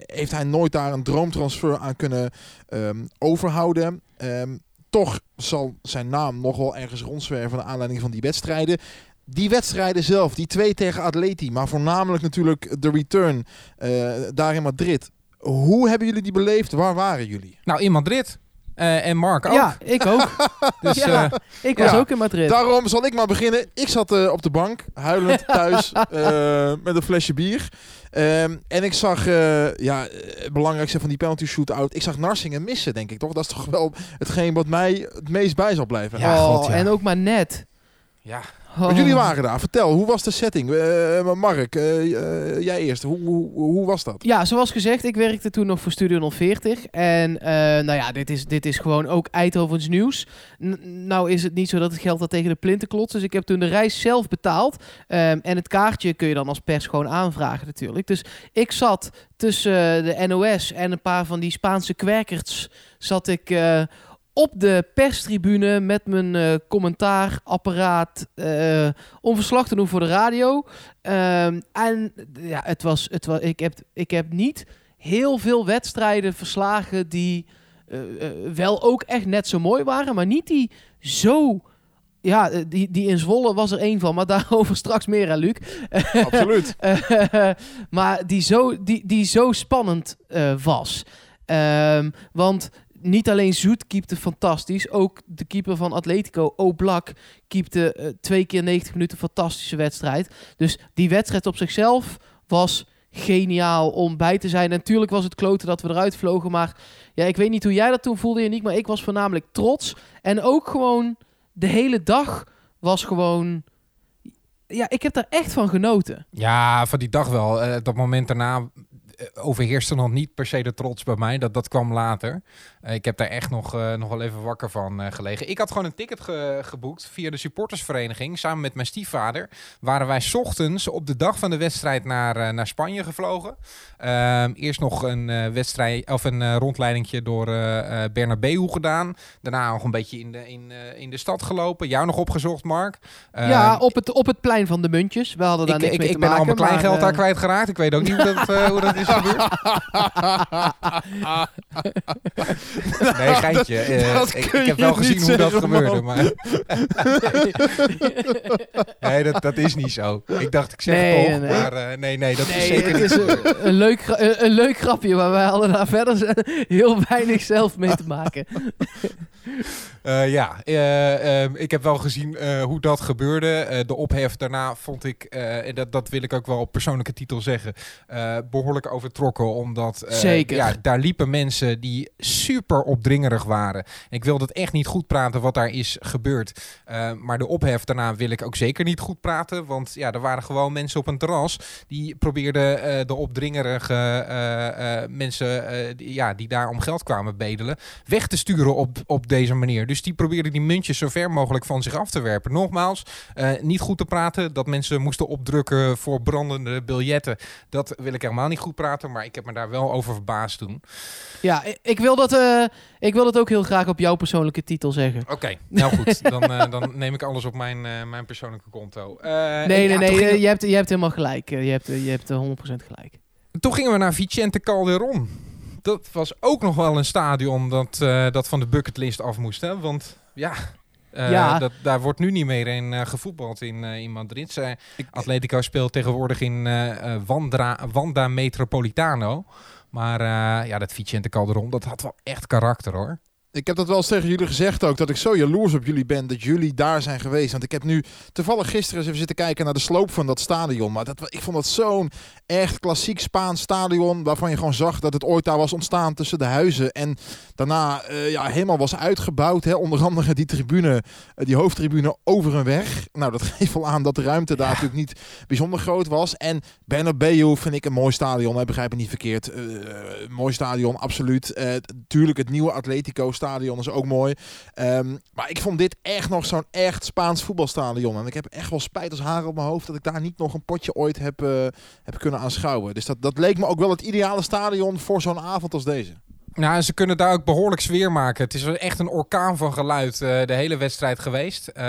heeft hij nooit daar een droomtransfer aan kunnen ehm, overhouden. Ehm, toch zal zijn naam nog wel ergens rondzwerven naar aanleiding van die wedstrijden. Die wedstrijden zelf, die twee tegen Atleti, maar voornamelijk natuurlijk de return eh, daar in Madrid. Hoe hebben jullie die beleefd? Waar waren jullie? Nou, in Madrid. Eh, en Mark ook. Ja, ik ook. <laughs> dus, ja. eh, ik was ja. ook in Madrid. Daarom zal ik maar beginnen. Ik zat eh, op de bank, huilend <laughs> thuis, eh, met een flesje bier. Ehm, en ik zag, eh, ja, het belangrijkste van die penalty shootout. Ik zag Narsingen missen, denk ik toch? Dat is toch wel hetgeen wat mij het meest bij zal blijven. Ja, oh, god, ja. En ook maar net. ja. Oh. Jullie waren daar. Vertel, hoe was de setting? Eh, Mark, eh, jij eerst. Hoe, hoe, hoe was dat? Ja, zoals gezegd, ik werkte toen nog voor Studio 040. En nou ja, dit is, dit is gewoon ook Eindhovens nieuws. N- nou is het niet zo dat het geld dat tegen de plinten klotst. Dus ik heb toen de reis zelf betaald. Ehm, en het kaartje kun je dan als pers gewoon aanvragen natuurlijk. Dus ik zat tussen de NOS en een paar van die Spaanse kwerkerts... zat ik op de perstribune met mijn eh, commentaarapparaat... eh, om verslag te doen voor de radio. Ehm, en ja, het was, het was, ik, heb, ik heb niet heel veel wedstrijden verslagen die eh, wel ook echt net zo mooi waren, maar niet die zo ja, die, die in Zwolle was er één van, maar <laughs> daarover straks meer aan Luc. Absoluut. <laughs> Maar die zo, die, die zo spannend was. Ehm, want niet alleen Zoet keepte fantastisch, ook de keeper van Atletico, Oblak, keepte eh, twee keer 90 minuten fantastische wedstrijd. Dus die wedstrijd op zichzelf was geniaal om bij te zijn. Natuurlijk was het kloten dat we eruit vlogen, maar ja, ik weet niet hoe jij dat toen voelde, Janiek, maar ik was voornamelijk trots. En ook gewoon de hele dag was gewoon... Ja, ik heb daar echt van genoten. Ja, van die dag wel. Eh, dat moment daarna eh, overheerste nog niet per se de trots bij mij. Dat, dat kwam later. Ik heb daar echt nog, eh, nog wel even wakker van eh, gelegen. Ik had gewoon een ticket ge- geboekt via de supportersvereniging. Samen met mijn stiefvader waren wij 's ochtends op de dag van de wedstrijd naar, eh, naar Spanje gevlogen. Ehm, eerst nog een wedstrijd of een rondleidingje door Bernabeu gedaan. Daarna nog een beetje in de, in, in de stad gelopen. Jou nog opgezocht, Mark. ja, Ehm, op het, op het plein van de muntjes. We hadden daar ik, niks ik, mee ik te ben al maken. mijn kleingeld daar kwijtgeraakt. Ik weet ook niet hoe dat, hoe dat is gebeurd. <laughs> <laughs> Nee, <laughs> geintje. Eh, dat ik, heb wel gezien hoe dat gebeurde. Maar... <laughs> nee, dat, dat is niet zo. Ik dacht, ik zeg Nee, toch. nee. Maar eh, nee, nee, dat is zeker het niet is zo. een, een, leuk, een, een leuk grapje, maar wij hadden daar verder <laughs> heel weinig zelf mee te maken. <laughs> Eh, ja, eh, ehm, ik heb wel gezien eh, hoe dat gebeurde. De ophef daarna vond ik, en dat, dat wil ik ook wel op persoonlijke titel zeggen, eh, behoorlijk overtrokken. Omdat Zeker. Ja, daar liepen mensen die super opdringerig waren. Ik wil het echt niet goed praten wat daar is gebeurd. Maar de ophef daarna wil ik ook zeker niet goed praten. Want ja, er waren gewoon mensen op een terras die probeerden de opdringerige mensen die, ja, die daar om geld kwamen bedelen weg te sturen op, op deze manier. Dus die probeerden die muntjes zo ver mogelijk van zich af te werpen. Nogmaals, eh, niet goed te praten. Dat mensen moesten opdrukken voor brandende biljetten. Dat wil ik helemaal niet goed praten. Maar ik heb me daar wel over verbaasd toen. Ja, ik, wil dat, eh, ik wil dat ook heel graag op jouw persoonlijke titel zeggen. Oké, <laughs> nou goed. Dan, eh, dan neem ik alles op mijn, mijn persoonlijke konto. Nee, nee, ja, nee, gingen, je, hebt, je hebt helemaal gelijk. Je hebt, je hebt eh, 100% gelijk. toen gingen we naar Vicente Calderon. Dat was ook nog wel een stadion dat, eh, dat van de bucketlist af moest. Hè? Want ja, eh, Ja. Dat, daar wordt nu niet meer in eh, gevoetbald in, in Madrid. Atletico speelt tegenwoordig in Wandra, Wanda Metropolitano. Maar ja, dat Vicente Calderon, dat had wel echt karakter hoor. Ik heb dat wel eens tegen jullie gezegd ook, dat ik zo jaloers op jullie ben dat jullie daar zijn geweest. Want ik heb nu toevallig gisteren eens even zitten kijken naar de sloop van dat stadion. Maar dat, ik vond dat zo'n echt klassiek Spaans stadion, waarvan je gewoon zag dat het ooit daar was ontstaan tussen de huizen. En daarna eh, ja, helemaal was uitgebouwd. Hè. Onder andere die tribune, eh, die hoofdtribune over een weg. Nou, dat <laughs> geeft wel aan dat de ruimte daar natuurlijk niet bijzonder groot was. En Bernabeu vind ik een mooi stadion, hè, begrijp me niet verkeerd. Eh, mooi stadion, absoluut. Tuurlijk, het nieuwe Atletico stadion is ook mooi. Ehm, maar ik vond dit echt nog zo'n echt Spaans voetbalstadion. En ik heb echt wel spijt als haren op mijn hoofd dat ik daar niet nog een potje ooit heb, eh, heb kunnen aanschouwen. Dus dat, dat leek me ook wel het ideale stadion voor zo'n avond als deze. Nou, ze kunnen daar ook behoorlijk sfeer maken. Het is echt een orkaan van geluid eh, de hele wedstrijd geweest. Eh,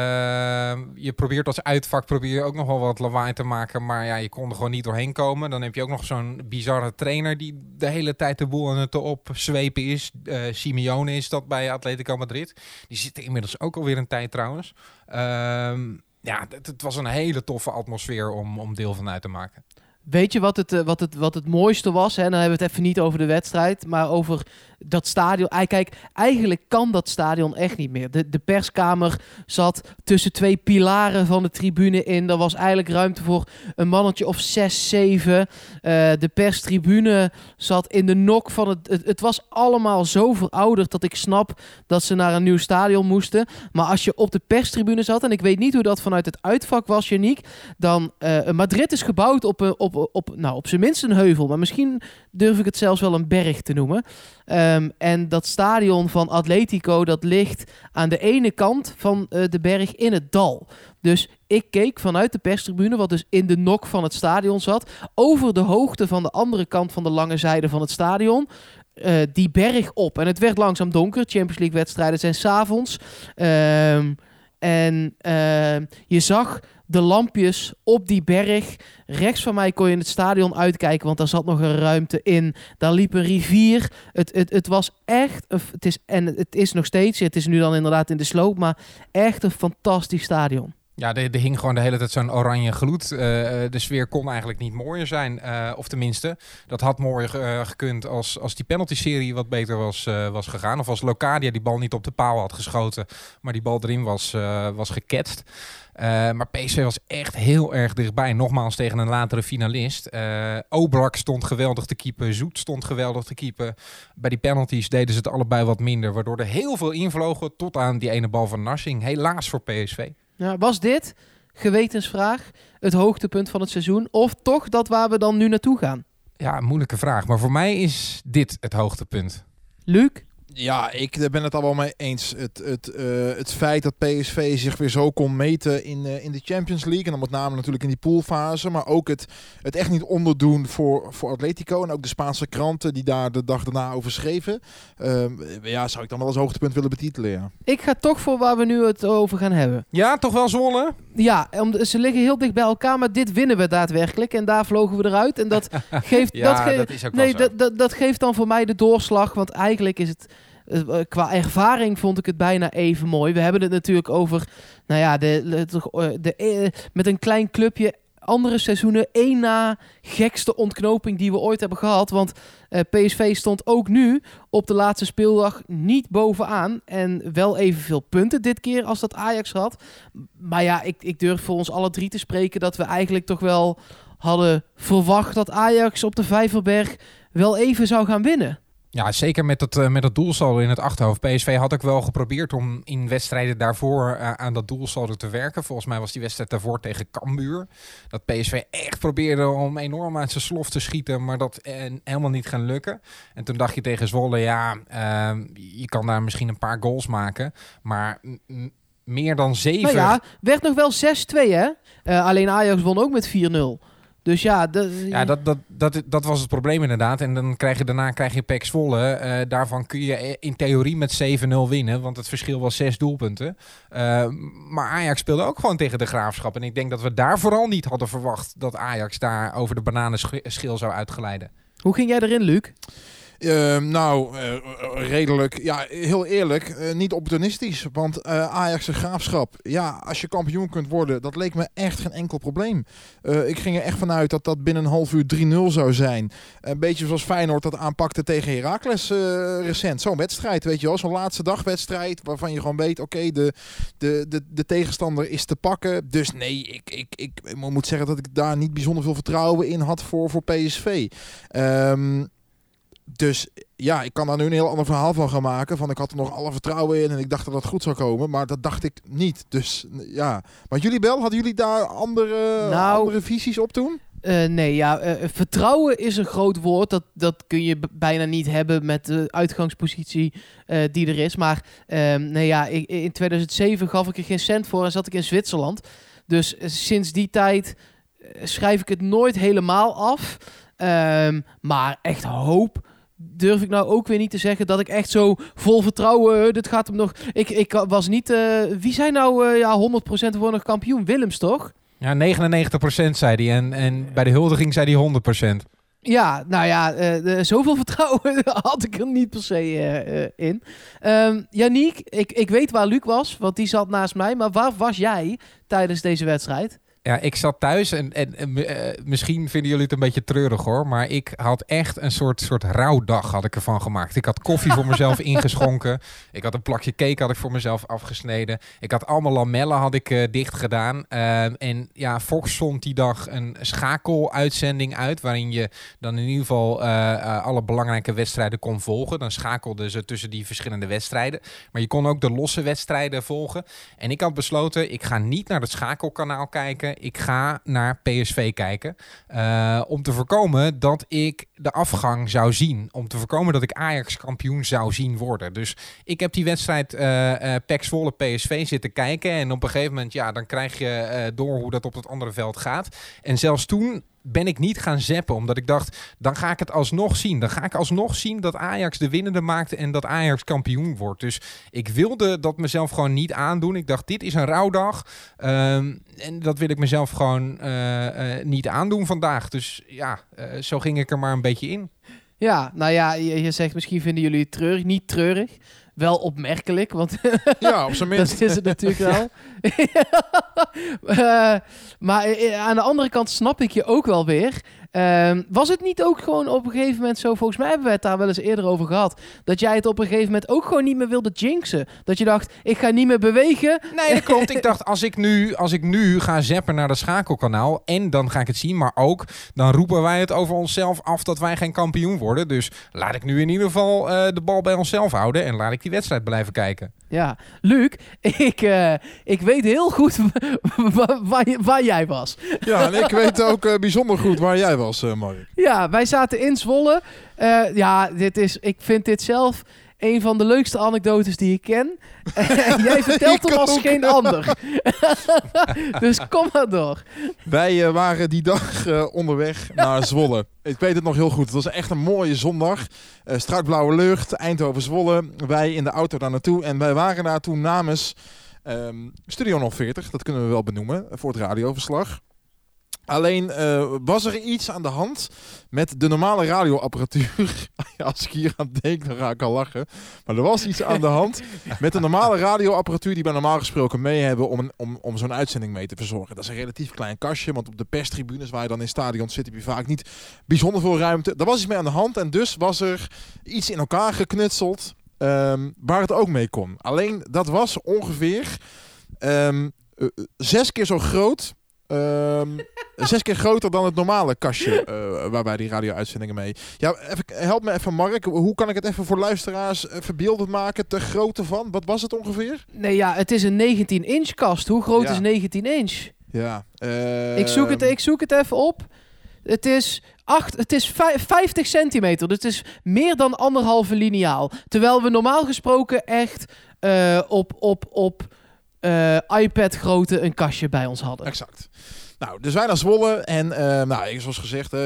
je probeert als uitvak probeer ook nog wel wat lawaai te maken, maar ja, je kon er gewoon niet doorheen komen. Dan heb je ook nog zo'n bizarre trainer die de hele tijd de boel aan het opzwepen is. Eh Simeone is dat bij Atletico Madrid. Die zit inmiddels ook alweer een tijd trouwens. Ehm, ja, het, het was een hele toffe atmosfeer om, om deel van uit te maken. Weet je wat het, eh, wat het, wat het mooiste was? Hè? Dan hebben we het even niet over de wedstrijd, maar over dat stadion. Kijk, eigenlijk kan dat stadion echt niet meer. De, de perskamer zat tussen twee pilaren van de tribune in. Er was eigenlijk ruimte voor een mannetje of zes, zeven. Eh, de perstribune zat in de nok van het, het... Was allemaal zo verouderd dat ik snap dat ze naar een nieuw stadion moesten. Maar als je op de perstribune zat, en ik weet niet hoe dat vanuit het uitvak was, Janiek, dan eh, Madrid is gebouwd op, een, op, nou, op zijn minst een heuvel. Maar misschien durf ik het zelfs wel een berg te noemen. Ehm, en dat stadion van Atletico, dat ligt aan de ene kant van eh, de berg in het dal. Dus ik keek vanuit de perstribune, wat dus in de nok van het stadion zat, over de hoogte van de andere kant van de lange zijde van het stadion. eh, die berg op. En het werd langzaam donker. Champions League wedstrijden zijn s'avonds. Ehm En eh, je zag de lampjes op die berg. Rechts van mij kon je het stadion uitkijken, want daar zat nog een ruimte in. Daar liep een rivier. Het, het, het was echt, het is, en het is nog steeds, het is nu dan inderdaad in de sloop, maar echt een fantastisch stadion. Ja, er, hing gewoon de hele tijd zo'n oranje gloed. Uh, de sfeer kon eigenlijk niet mooier zijn. Uh, of tenminste, dat had mooier gekund als, als die penalty-serie wat beter was, was gegaan. Of als Locadia die bal niet op de paal had geschoten, maar die bal erin was, was geketst. maar PSV was echt heel erg dichtbij. Nogmaals tegen een latere finalist. Obrak stond geweldig te keepen. Zoet stond geweldig te keepen. Bij die penalties deden ze het allebei wat minder. Waardoor er heel veel invlogen tot aan die ene bal van Narsing. Helaas voor PSV. Ja, was dit, gewetensvraag, het hoogtepunt van het seizoen? Of toch dat waar we dan nu naartoe gaan? Ja, moeilijke vraag. Maar voor mij is dit het hoogtepunt. Luc? Ja, ik ben het al wel mee eens. Het, het, uh, het feit dat PSV zich weer zo kon meten in, uh, in de Champions League. En dan met name natuurlijk in die poolfase. Maar ook het, het echt niet onderdoen voor, voor Atletico. En ook de Spaanse kranten die daar de dag daarna over schreven. Uh, ja, zou ik dan wel als hoogtepunt willen betitelen. Ja. Ik ga toch voor waar we nu het over gaan hebben. Ja, toch wel Zwolle? Ja, om, ze liggen heel dicht bij elkaar. Maar dit winnen we daadwerkelijk. En daar vlogen we eruit. En dat <laughs> geeft, ja, dat, ge dat is ook nee, dat, dat, dat geeft dan voor mij de doorslag. Want eigenlijk is het qua ervaring vond ik het bijna even mooi. We hebben het natuurlijk over, nou ja, de, de, de met een klein clubje andere seizoenen één na gekste ontknoping die we ooit hebben gehad. Want PSV stond ook nu op de laatste speeldag niet bovenaan. En wel evenveel punten dit keer als dat Ajax had. Maar ja, ik, ik durf voor ons alle drie te spreken dat we eigenlijk toch wel hadden verwacht dat Ajax op de Vijverberg wel even zou gaan winnen. Ja, zeker met dat, uh, met dat doelsaldo in het achterhoofd. PSV had ook wel geprobeerd om in wedstrijden daarvoor uh, aan dat doelsaldo te werken. Volgens mij was die wedstrijd daarvoor tegen Cambuur. Dat PSV echt probeerde om enorm aan zijn slof te schieten, maar dat uh, helemaal niet gaan lukken. En toen dacht je tegen Zwolle, ja, ehm, je kan daar misschien een paar goals maken, maar meer dan zeven... Nou ja, werd nog wel 6-2 hè? Alleen Ajax won ook met 4-0. Dus ja, ja dat, dat, dat, dat was het probleem inderdaad. En dan krijg je daarna krijg je Pek Zwolle. Uh, daarvan kun je in theorie met 7-0 winnen. Want het verschil was zes doelpunten. Uh, maar Ajax speelde ook gewoon tegen de Graafschap. En ik denk dat we daar vooral niet hadden verwacht... dat Ajax daar over de bananenschil zou uitgeleiden. Hoe ging jij erin, Luc? Uh, nou, uh, redelijk. Ja, heel eerlijk, uh, niet opportunistisch. Want Ajax en Graafschap, ja, als je kampioen kunt worden, dat leek me echt geen enkel probleem. ik ging er echt vanuit dat dat binnen een half uur 3-0 zou zijn. Een beetje zoals Feyenoord dat aanpakte tegen Heracles recent. Zo'n wedstrijd, weet je wel. Zo'n laatste dagwedstrijd waarvan je gewoon weet, oké, de, de, de, de tegenstander is te pakken. Dus nee, ik, ik, ik, moet zeggen dat ik daar niet bijzonder veel vertrouwen in had voor, voor PSV. Um, dus ja, ik kan daar nu een heel ander verhaal van gaan maken. Van ik had er nog alle vertrouwen in en ik dacht dat dat goed zou komen. Maar dat dacht ik niet. Dus ja. Maar jullie wel, hadden jullie daar andere, nou, andere visies op toen? Uh, nee, ja, uh, vertrouwen is een groot woord. Dat, dat kun je bijna niet hebben met de uitgangspositie uh, die er is. Maar nee, ja, ik, in 2007 gaf ik er geen cent voor en zat ik in Zwitserland. Dus sinds die tijd schrijf ik het nooit helemaal af. Um, maar echt hoop durf ik nou ook weer niet te zeggen dat ik echt zo vol vertrouwen, dit gaat hem nog... Ik, ik was niet... Uh, wie zijn nou uh, ja, 100% voor nog kampioen? Willems, toch? Ja, 99% zei hij. En, en bij de huldiging zei hij 100%. Ja, nou ja, uh, zoveel <laughs> vertrouwen had ik er niet per se in. Um, Yannick, ik, ik weet waar Luc was, want die zat naast mij. Maar waar was jij tijdens deze wedstrijd? Ja, ik zat thuis en, en, en uh, misschien vinden jullie het een beetje treurig hoor, maar ik had echt een soort, soort rouwdag had ik ervan gemaakt. Ik had koffie voor mezelf <laughs> ingeschonken. Ik had een plakje cake had ik voor mezelf afgesneden. Ik had allemaal lamellen had ik uh, dicht gedaan. Uh, en ja, Fox zond die dag een schakeluitzending uit, waarin je dan in ieder geval alle belangrijke wedstrijden kon volgen. Dan schakelden ze tussen die verschillende wedstrijden. Maar je kon ook de losse wedstrijden volgen. En ik had besloten, ik ga niet naar het schakelkanaal kijken ik ga naar PSV kijken. Uh, om te voorkomen dat ik de afgang zou zien. Om te voorkomen dat ik Ajax kampioen zou zien worden. Dus ik heb die wedstrijd uh, uh, PSV zitten kijken. En op een gegeven moment, ja, dan krijg je door hoe dat op het andere veld gaat. En zelfs toen ben ik niet gaan zappen. Omdat ik dacht, dan ga ik het alsnog zien. Dan ga ik alsnog zien dat Ajax de winnende maakt en dat Ajax kampioen wordt. Dus ik wilde dat mezelf gewoon niet aandoen. Ik dacht, dit is een rouwdag. Ehm, en dat wil ik mezelf gewoon eh, eh, niet aandoen vandaag. Dus ja, eh, zo ging ik er maar een beetje in. Ja, nou ja, je, je zegt misschien vinden jullie het treurig. Niet treurig. Wel opmerkelijk, want <laughs> Ja, op zijn minst. <laughs> dat is het natuurlijk wel. <laughs> Eh, maar eh, aan de andere kant snap ik je ook wel weer. Ehm, was het niet ook gewoon op een gegeven moment zo, volgens mij hebben we het daar wel eens eerder over gehad, dat jij het op een gegeven moment ook gewoon niet meer wilde jinxen? Dat je dacht, ik ga niet meer bewegen. Nee, dat klopt. <laughs> Ik dacht, als ik, nu, als ik nu ga zappen naar het schakelkanaal... en dan ga ik het zien, maar ook... dan roepen wij het over onszelf af dat wij geen kampioen worden. Dus laat ik nu in ieder geval eh, de bal bij onszelf houden... en laat ik die wedstrijd blijven kijken. Ja, Luc, <laughs> ik, eh, ik weet heel goed <laughs> waar, waar jij was. Ja, en ik weet ook eh, bijzonder goed waar jij was, eh Mark. Ja, wij zaten in Zwolle. Eh, ja, dit is, ik vind dit zelf een van de leukste anekdotes die ik ken. <laughs> En jij vertelt <laughs> hem als geen ander. <laughs> dus kom maar door. Wij eh, waren die dag onderweg naar Zwolle. Ik weet het nog heel goed. Het was echt een mooie zondag. Eh strak blauwe lucht, Eindhoven-Zwolle. Wij in de auto daar naartoe. En wij waren daar toen namens ehm, Studio 040. Dat kunnen we wel benoemen voor het radioverslag. Alleen eh, was er iets aan de hand met de normale radioapparatuur. <laughs> Als ik hier aan denk, dan ga ik al lachen. Maar er was iets aan de hand met de normale radioapparatuur die wij normaal gesproken mee hebben om, om, om zo'n uitzending mee te verzorgen. Dat is een relatief klein kastje, want op de perstribunes waar je dan in stadion zit, heb je vaak niet bijzonder veel ruimte. Daar was iets mee aan de hand en dus was er iets in elkaar geknutseld ehm, waar het ook mee kon. Alleen dat was ongeveer ehm, eh, zes keer zo groot. Ehm, zes keer groter dan het normale kastje eh, waar wij die radio-uitzendingen mee. Ja, even, help me even, Mark. Hoe kan ik het even voor luisteraars eh, verbeeldend maken? Te grootte van? Wat was het ongeveer? Nee, ja, het is een 19-inch kast. Hoe groot Ja. is 19 inch? Ja. Ik, zoek het, ik zoek het even op. Het is, acht, het is vij- 50 centimeter. Dus het is meer dan anderhalve lineaal. Terwijl we normaal gesproken echt eh, op, op, op eh, iPad-grootte een kastje bij ons hadden. Exact. Nou, dus wij naar Zwolle. En eh, nou, zoals gezegd, eh,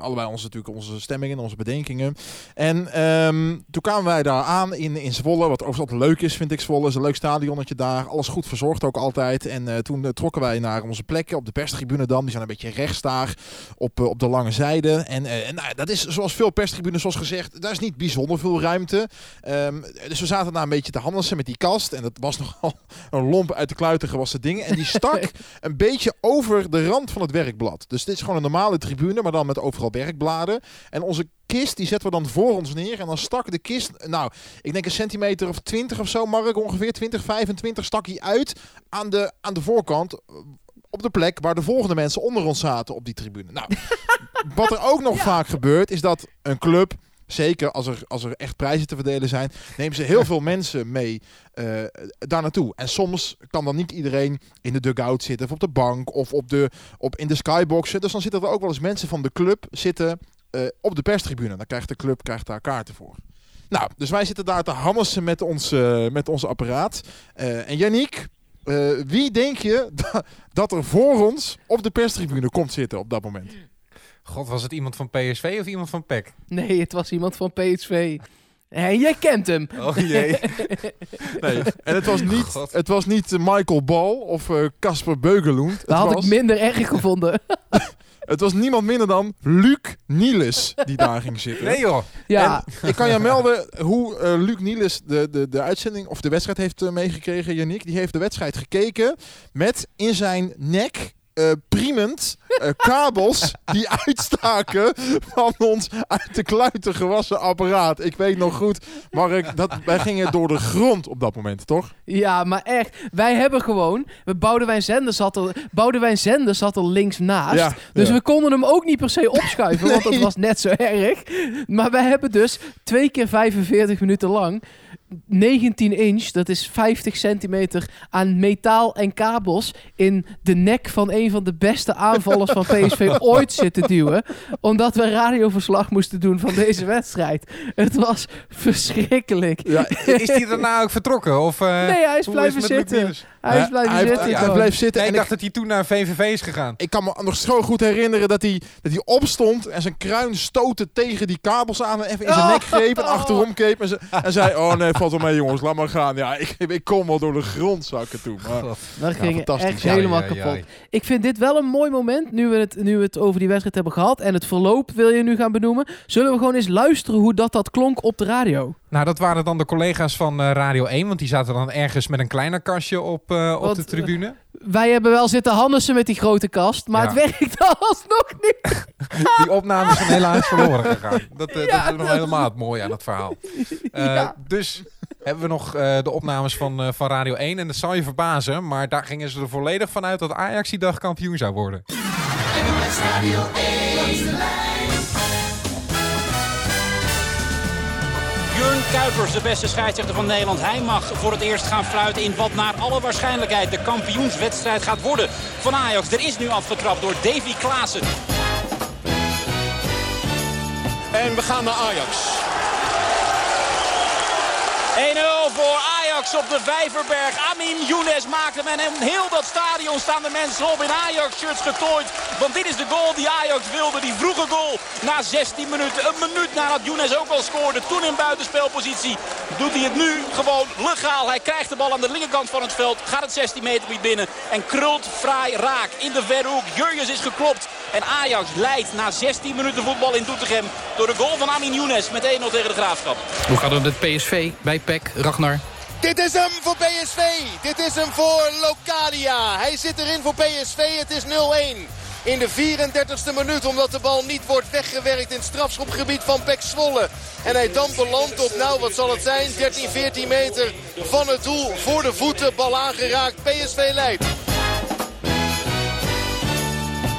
allebei onze, natuurlijk onze stemmingen, onze bedenkingen. En ehm, toen kwamen wij daar aan in, in Zwolle. Wat overigens altijd leuk is, vind ik Zwolle. is een leuk stadionnetje daar. Alles goed verzorgd ook altijd. En eh, toen eh, trokken wij naar onze plekken op de perstribune dan. Die zijn een beetje rechts daar op, eh, op de lange zijde. En, eh, en nou, dat is zoals veel perstribunes, zoals gezegd, daar is niet bijzonder veel ruimte. Ehm, dus we zaten daar een beetje te handelen met die kast. En dat was <laughs> nogal een lomp uit de kluiten gewassen ding. En die stak <laughs> een beetje over de rand van het werkblad. Dus dit is gewoon een normale tribune, maar dan met overal werkbladen. En onze kist, die zetten we dan voor ons neer. En dan stak de kist, nou, ik denk een centimeter of 20 of zo, Mark, ongeveer 20, 25, stak hij uit aan de, aan de voorkant. eh, Op de plek waar de volgende mensen onder ons zaten op die tribune. Nou, <laughs> wat er ook nog vaak gebeurt, is dat een club, zeker als er, als er echt prijzen te verdelen zijn, nemen ze heel veel mensen mee eh, daar naartoe. En soms kan dan niet iedereen in de dugout zitten, of op de bank, of op de, op, in de skyboxen. Dus dan zitten er ook wel eens mensen van de club zitten eh, op de perstribune. Dan krijgt de club krijgt daar kaarten voor. Nou, dus wij zitten daar te hammersen met ons, eh, met ons apparaat. En Yannick, wie denk je da- <laughs> dat er voor ons op de perstribune komt zitten op dat moment? God, was het iemand van PSV of iemand van PEC? Nee, het was iemand van PSV. En jij kent hem. Oh jee. <laughs> Nee, en het was niet, God. het was niet eh, Michael Ball of eh, Casper Beugelund. Het Dat had was, ik minder erg gevonden. <laughs> het was niemand minder dan Luc Nielis die daar ging zitten. Nee joh. ja, En ik kan je melden hoe eh, Luc Nielis de, de, de uitzending of de wedstrijd heeft meegekregen, Yannick. Die heeft de wedstrijd gekeken met in zijn nek eh priemend eh, kabels die <laughs> uitstaken van ons uit de kluiten gewassen apparaat. Ik weet nog goed, Mark, dat, wij gingen door de grond op dat moment, toch? ja, maar echt. Wij hebben gewoon... We Boudewijn Zender zat er, Boudewijn Zender zat er links naast. Ja, Dus ja. we konden hem ook niet per se opschuiven, want dat was net zo erg. Maar wij hebben dus twee keer 45 minuten lang 19 inch, dat is 50 centimeter aan metaal en kabels in de nek van een van de beste aanvallers van PSV <laughs> ooit zitten duwen. Omdat we radioverslag moesten doen van deze wedstrijd. Het was verschrikkelijk. Ja, Is die daarna ook vertrokken? Of, eh, Nee, hij is blijven zitten. Hij is blijven hij, heeft- zitten. hij bleef zitten. Nee, en ik dacht dat hij toen naar VVV is gegaan. Ik kan me nog zo goed herinneren dat hij, dat hij opstond en zijn kruin stootte tegen die kabels aan en even in zijn nek <laughs> greep en achterom keek en, ze, en zei, oh nee, valt wel mee jongens, laat maar gaan. Ja, ik, ik kom wel door de grond zakken toen. Maar, Dat ging echt Ja, helemaal ja, kapot. ja. Ik vind dit wel een mooi moment, nu we, het, nu we het over die wedstrijd hebben gehad. En het verloop wil je nu gaan benoemen. Zullen we gewoon eens luisteren hoe dat, dat klonk op de radio? Nou, dat waren dan de collega's van eh, Radio 1. Want die zaten dan ergens met een kleiner kastje op, eh, op de tribune. Wij hebben wel zitten hannissen met die grote kast, maar Ja. het werkt <laughs> alsnog niet. <laughs> Die opnames zijn helaas verloren gegaan. Dat, eh, Ja, dat is nog helemaal het mooie aan het verhaal. <laughs> Eh, Ja. Dus hebben we nog eh, de opnames van, eh, van Radio 1. En dat zal je verbazen, maar daar gingen ze er volledig van uit dat Ajax die dag kampioen zou worden. Jurn Kuipers, de beste scheidsrechter van Nederland. Hij mag voor het eerst gaan fluiten in wat naar alle waarschijnlijkheid de kampioenswedstrijd gaat worden van Ajax. Er is nu afgetrapt door Davy Klaassen. En we gaan naar Ajax. 1-0 voor Ajax op de Vijverberg. Amin Younes maakt hem en in heel dat stadion staan de mensen op in Ajax-shirts getooid. Want dit is de goal die Ajax wilde, die vroege goal. Na 16 minuten, een minuut nadat Younes ook al scoorde, toen in buitenspelpositie, doet hij het nu gewoon legaal. Hij krijgt de bal aan de linkerkant van het veld, gaat het 16 meter gebied binnen en krult fraai raak in de verre hoek. Jurjens is geklopt en Ajax leidt na 16 minuten voetbal in Doetinchem door de goal van Amin Younes met 1-0 tegen de Graafschap. Hoe gaat het met PSV bij PEC, Ragnar? Dit is hem voor PSV. Dit is hem voor Locadia. Hij zit erin voor PSV. Het is 0-1. In de 34e minuut omdat de bal niet wordt weggewerkt in het strafschopgebied van Pek Zwolle. En hij dan belandt op, nou wat zal het zijn, 13, 14 meter van het doel. Voor de voeten, bal aangeraakt, PSV leidt.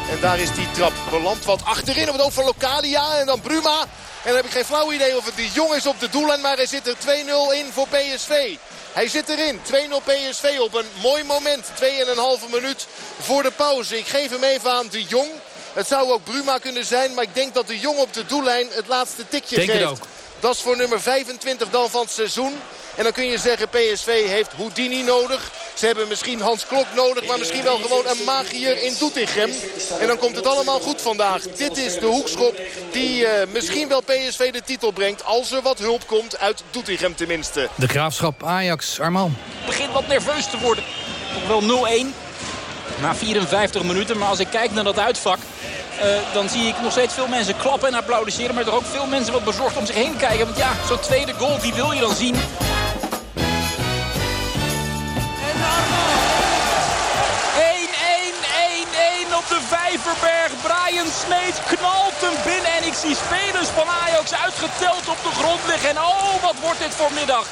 En daar is die trap beland wat achterin op het oog van Locadia en dan Bruma. En dan heb ik geen flauw idee of het de jong is op de doellijn, maar hij zit er 2-0 in voor PSV. Hij zit erin. 2-0 PSV op een mooi moment. 2,5 minuut voor de pauze. Ik geef hem even aan de Jong. Het zou ook Bruma kunnen zijn, maar ik denk dat de Jong op de doellijn het laatste tikje Denk het geeft. ook. Dat is voor nummer 25 dan van het seizoen. En dan kun je zeggen PSV heeft Houdini nodig. Ze hebben misschien Hans Klok nodig, maar misschien wel gewoon een magier in Doetinchem. En dan komt het allemaal goed vandaag. Dit is de hoekschop die eh, misschien wel PSV de titel brengt. Als er wat hulp komt uit Doetinchem tenminste. De Graafschap Ajax, Arman. begint wat nerveus te worden. Nog wel 0-1 na 54 minuten. Maar als ik kijk naar dat uitvak... eh, dan zie ik nog steeds veel mensen klappen en applaudisseren. Maar toch ook veel mensen wat bezorgd om zich heen kijken. Want ja, zo'n tweede goal, die wil je dan zien. 1-1-1-1 op de Vijverberg. Brian Smeets knalt hem binnen. En ik zie spelers van Ajax uitgeteld op de grond liggen. En oh, wat wordt dit voor middag.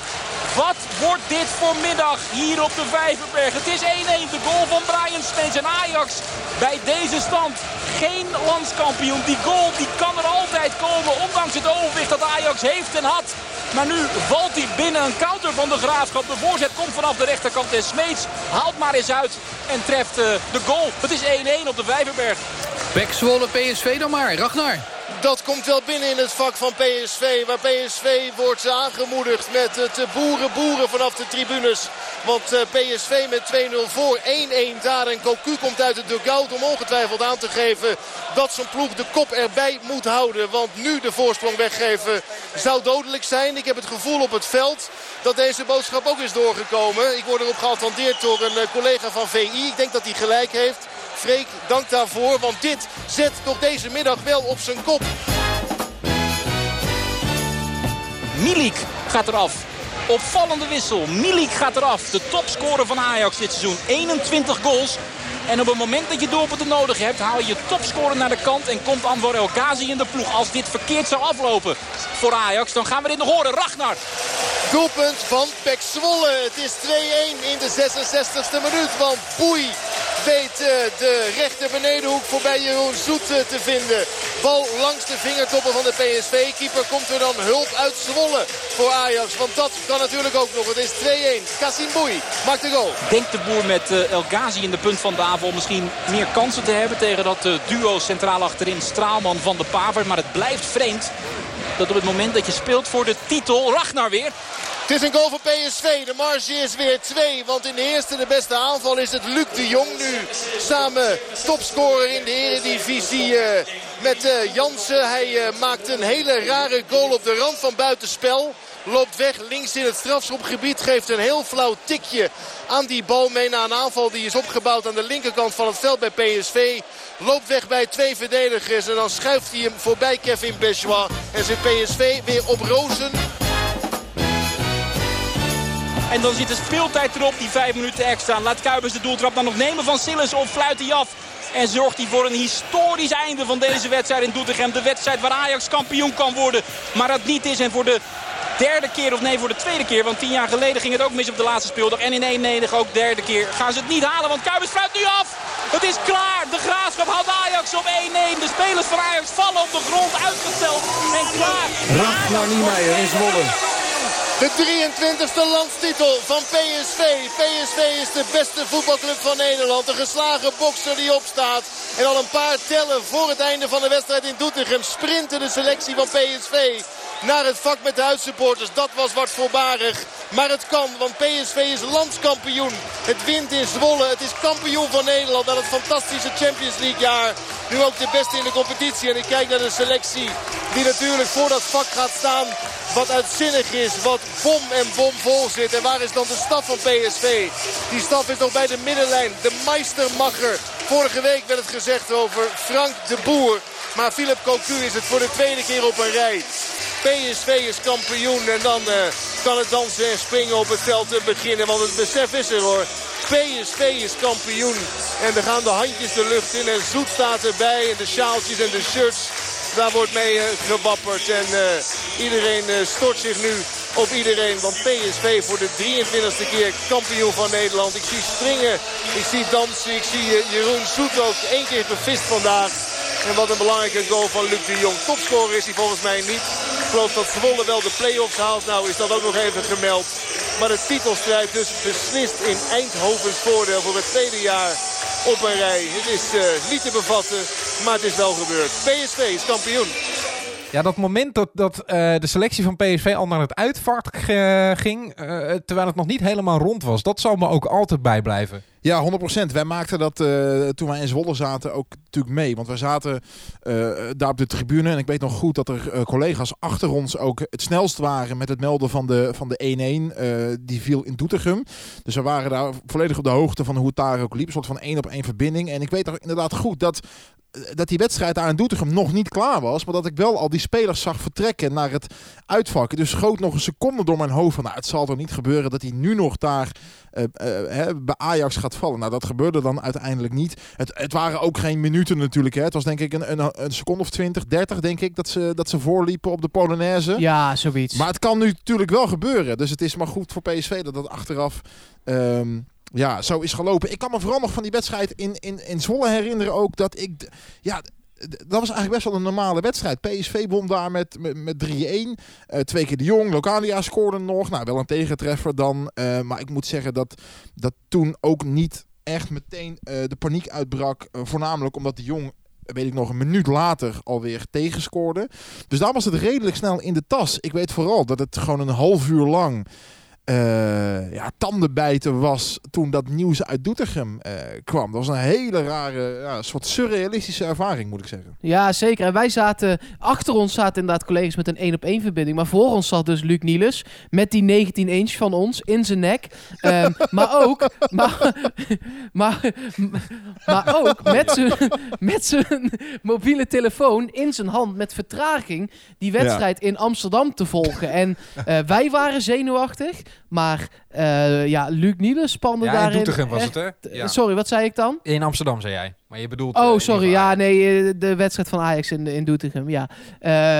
Wat wordt dit voor middag hier op de Vijverberg. Het is 1-1, de goal van Brian Smeets. En Ajax bij deze stand geen landskampioen. Die goal die kan er altijd komen, ondanks het overwicht dat Ajax heeft en had. Maar nu valt hij binnen een counter van de Graafschap. De voorzet komt vanaf de rechterkant en Smeets haalt maar eens uit en treft eh, de goal. Het is 1-1 op de Vijverberg. Zwolle, PSV dan maar. Ragnar. Dat komt wel binnen in het vak van PSV. Waar PSV wordt aangemoedigd met het boeren boeren vanaf de tribunes. Want eh, PSV met 2-0 voor 1-1 daar. En Cocu komt uit de dugout om ongetwijfeld aan te geven dat zijn ploeg de kop erbij moet houden. Want nu de voorsprong weggeven zou dodelijk zijn. Ik heb het gevoel op het veld dat deze boodschap ook is doorgekomen. Ik word erop geattendeerd door een eh, collega van VI. Ik denk dat hij gelijk heeft. Dank daarvoor. Want dit zet toch deze middag wel op zijn kop. Milik gaat eraf. Opvallende wissel. Milik gaat eraf. De topscorer van Ajax dit seizoen. 21 goals. En op het moment dat je doelpunten nodig hebt, haal je je topscorer naar de kant en komt Anwar El Ghazi in de ploeg. Als dit verkeerd zou aflopen voor Ajax, dan gaan we dit nog horen. Ragnar. Doelpunt van Pek Zwolle. Het is 2-1 in de 66e minuut. Want Boei weet uh, de rechter benedenhoek voorbij Jeroen Zoet uh, te vinden. Bal langs de vingertoppen van de PSV. Keeper komt er dan hulp uit Zwolle voor Ajax. Want dat kan natuurlijk ook nog. Het is 2-1. Kassim Boei maakt de goal. Denkt de boer met uh, El Ghazi in de punt van de aanval misschien meer kansen te hebben tegen dat duo centraal achterin Straalman van de Paver. Maar het blijft vreemd dat op het moment dat je speelt voor de titel, Ragnar weer, het is een goal voor PSV. De marge is weer 2. Want in de eerste de beste aanval is het Luc de Jong nu. Samen topscorer in de eredivisie uh, met uh, Jansen. Hij uh, maakt een hele rare goal op de rand van buitenspel. Loopt weg links in het strafschopgebied. Geeft een heel flauw tikje aan die bal mee. Na een aanval die is opgebouwd aan de linkerkant van het veld bij PSV. Loopt weg bij twee verdedigers. En dan schuift hij hem voorbij Kevin Bejois. En zit PSV weer op rozen. En dan zit de speeltijd erop, die vijf minuten extra. Laat Kuipers de doeltrap dan nog nemen van Sillis of fluit hij af. En zorgt hij voor een historisch einde van deze wedstrijd in Doetinchem. De wedstrijd waar Ajax kampioen kan worden. Maar dat niet is. En voor de derde keer, of nee voor de tweede keer. Want tien jaar geleden ging het ook mis op de laatste speeldag. En in 1-9 ook derde keer gaan ze het niet halen. Want Kuipers fluit nu af. Het is klaar. De Graafschap houdt Ajax op 1-1. De spelers van Ajax vallen op de grond uitgesteld. En klaar. Ragnar Niemeyer in Zwolle. De 23e landstitel van PSV. PSV is de beste voetbalclub van Nederland. De geslagen bokser die opstaat. En al een paar tellen voor het einde van de wedstrijd in Doetinchem. Sprinten de selectie van PSV naar het vak met de huissupporters. Dat was wat voorbarig. Maar het kan, want PSV is landskampioen. Het wint in Zwolle. Het is kampioen van Nederland na het fantastische Champions League jaar. Nu ook de beste in de competitie. En ik kijk naar de selectie die natuurlijk voor dat vak gaat staan. Wat uitzinnig is, wat bom en bom vol zit. En waar is dan de staf van PSV? Die staf is nog bij de middenlijn. De meistermacher. Vorige week werd het gezegd over Frank de Boer. Maar Philip Cocu is het voor de tweede keer op een rij. PSV is kampioen en dan uh, kan het dansen en springen op het veld beginnen. Want het besef is er hoor. PSV is kampioen. En er gaan de handjes de lucht in. En Zoet staat erbij. En de sjaaltjes en de shirts. Daar wordt mee uh. En uh, iedereen stort zich nu op iedereen. Want PSV voor de 23e keer kampioen van Nederland. Ik zie springen, ik zie dansen, ik zie Jeroen Zoet ook één keer gevist vandaag. En wat een belangrijke goal van Luc de Jong. Topscorer is hij volgens mij niet. Ik geloof dat Zwolle wel de play-offs haalt. Nou is dat ook nog even gemeld. Maar de titelstrijd dus beslist in Eindhovens voordeel voor het tweede jaar op een rij. Het is uh, niet te bevatten, maar het is wel gebeurd. PSV is kampioen. Ja, dat moment dat, dat uh, de selectie van PSV al naar het uitvaart ging, uh, terwijl het nog niet helemaal rond was, dat zal me ook altijd bijblijven. Ja, 100%. Wij maakten dat uh, toen wij in Zwolle zaten ook natuurlijk mee. Want wij zaten uh, daar op de tribune. En ik weet nog goed dat er uh, collega's achter ons ook het snelst waren met het melden van de 1-1. Van de die viel in Doetinchem. Dus we waren daar volledig op de hoogte van hoe het daar ook liep. Een soort van één op één verbinding. En ik weet nog inderdaad goed dat dat die wedstrijd daar in Doetinchem nog niet klaar was. Maar dat ik wel al die spelers zag vertrekken naar het uitvak. Dus schoot nog een seconde door mijn hoofd van... Nou, het zal toch niet gebeuren dat hij nu nog daar bij Ajax gaat vallen. Nou, dat gebeurde dan uiteindelijk niet. Het, het waren ook geen minuten natuurlijk. Hè. Het was denk ik een, een, een, seconde of 20, 30 denk ik... Dat ze, dat ze voorliepen op de Polonaise. Ja, zoiets. Maar het kan nu natuurlijk wel gebeuren. Dus het is maar goed voor PSV dat dat achteraf... Um, ja, zo is gelopen. Ik kan me vooral nog van die wedstrijd in, in, in Zwolle herinneren ook dat ik... Ja, dat was eigenlijk best wel een normale wedstrijd. PSV won daar met, met, met 3-1. Uh, twee keer de Jong. Localia scoorde nog. Nou, wel een tegentreffer dan. Uh, maar ik moet zeggen dat, dat toen ook niet echt meteen uh, de paniek uitbrak. voornamelijk omdat de Jong weet ik nog, een minuut later alweer tegenscoorde. Dus daar was het redelijk snel in de tas. Ik weet vooral dat het gewoon een half uur lang uh, ja, tandenbijten was toen dat nieuws uit Doetinchem uh, kwam. Dat was een hele rare, ja, soort surrealistische ervaring, moet ik zeggen. Ja, zeker. En wij zaten, achter ons zaten inderdaad collega's met een één op één verbinding. Maar voor ons zat dus Luc Niels met die 19 inch van ons in zijn nek. Um, <laughs> maar ook, maar, maar, maar ook met zijn, met zijn mobiele telefoon in zijn hand met vertraging die wedstrijd ja. in Amsterdam te volgen. En uh, wij waren zenuwachtig. Maar uh, ja, Luc Nielen spande ja, daarin. in Doetinchem was het, hè? Ja. Sorry, wat zei ik dan? In Amsterdam, zei jij. Maar je bedoelt... Oh, uh, sorry. Ja, nee, de wedstrijd van Ajax in, in Doetinchem, ja.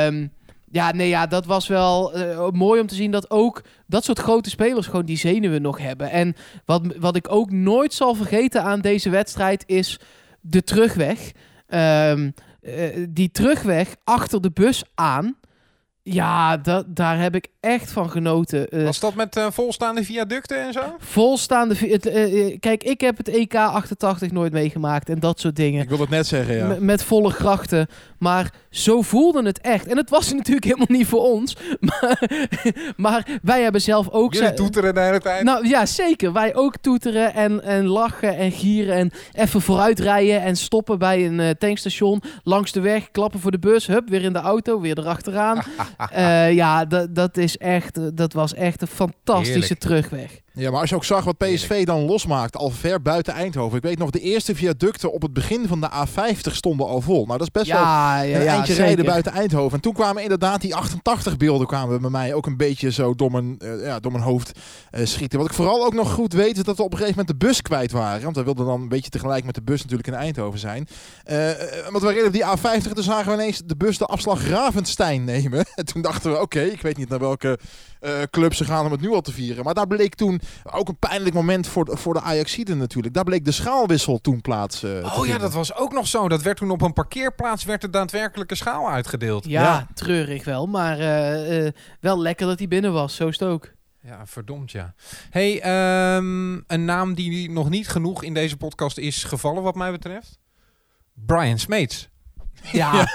Um, Ja, nee, ja, dat was wel eh, mooi om te zien dat ook dat soort grote spelers gewoon die zenuwen nog hebben. En wat, wat ik ook nooit zal vergeten aan deze wedstrijd is de terugweg. Ehm, eh, die terugweg achter de bus aan. Ja, dat, daar heb ik echt van genoten. Eh, Was dat met eh, volstaande viaducten en zo? volstaande... Het, eh, kijk, ik heb het EK 88 nooit meegemaakt en dat soort dingen. Ik wil het net zeggen, ja. M- Met volle krachten. Maar zo voelde het echt. En het was <laughs> natuurlijk helemaal niet voor ons. <laughs> Maar, maar wij hebben zelf ook... Jullie toeteren de hele tijd. nou ja, zeker. Wij ook toeteren en, en lachen en gieren en even vooruitrijden en stoppen bij een tankstation langs de weg, klappen voor de bus, hup, weer in de auto, weer erachteraan. <laughs> Ja, dat, dat is echt, eh, dat was echt een fantastische Heerlijk. terugweg. Ja, maar als je ook zag wat PSV dan losmaakt, al ver buiten Eindhoven. Ik weet nog, de eerste viaducten op het begin van de A50 stonden al vol. Nou, dat is best wel Ja, een ja, eindje zeker. rijden buiten Eindhoven. En toen kwamen inderdaad die 88 beelden kwamen bij mij ook een beetje zo door mijn, eh, ja, door mijn hoofd eh, schieten. Wat ik vooral ook nog goed weet, is dat we op een gegeven moment de bus kwijt waren. Want we wilden dan een beetje tegelijk met de bus natuurlijk in Eindhoven zijn. Eh, eh, want we reden op die A50 en toen zagen we ineens de bus de afslag Ravenstein nemen. <laughs> En toen dachten we, oké, ik weet niet naar welke eh, club ze gaan om het nu al te vieren. Maar daar bleek toen ook een pijnlijk moment voor de, voor de Ajaxiden natuurlijk. Daar bleek de schaalwissel toen plaats eh, te Oh ja, dat was ook nog zo. Dat werd toen op een parkeerplaats werd de daadwerkelijke schaal uitgedeeld. Ja, Ja. treurig wel, maar eh, wel lekker dat hij binnen was, zo is het ook. Ja, verdomd ja. Hey, ehm, een naam die nog niet genoeg in deze podcast is gevallen wat mij betreft. Brian Smeets. Ja,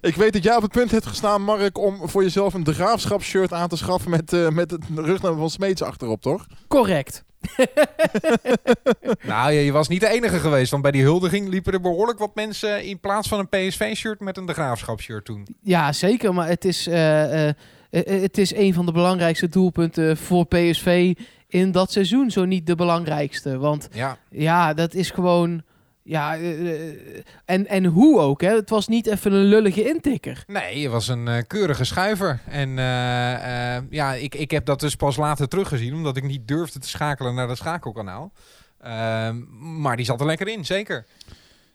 Ik weet dat jij op het punt hebt gestaan, Mark, om voor jezelf een de graafschapsshirt aan te schaffen met, eh, met het rugnummer van Smeets achterop, toch? correct. <laughs> nou, je, je was niet de enige geweest, want bij die huldiging liepen er behoorlijk wat mensen in plaats van een PSV-shirt met een de Graafschap-shirt toen. Ja, zeker. Maar het is, eh, eh, het is een van de belangrijkste doelpunten voor PSV in dat seizoen. Zo niet de belangrijkste. Want Ja, ja, dat is gewoon... Ja, eh, eh, en, en hoe ook, hè? Het was niet even een lullige intikker. nee, je was een eh, keurige schuiver. En ja, ik, ik heb dat dus pas later teruggezien, omdat ik niet durfde te schakelen naar dat schakelkanaal. Ehm, maar die zat er lekker in, zeker.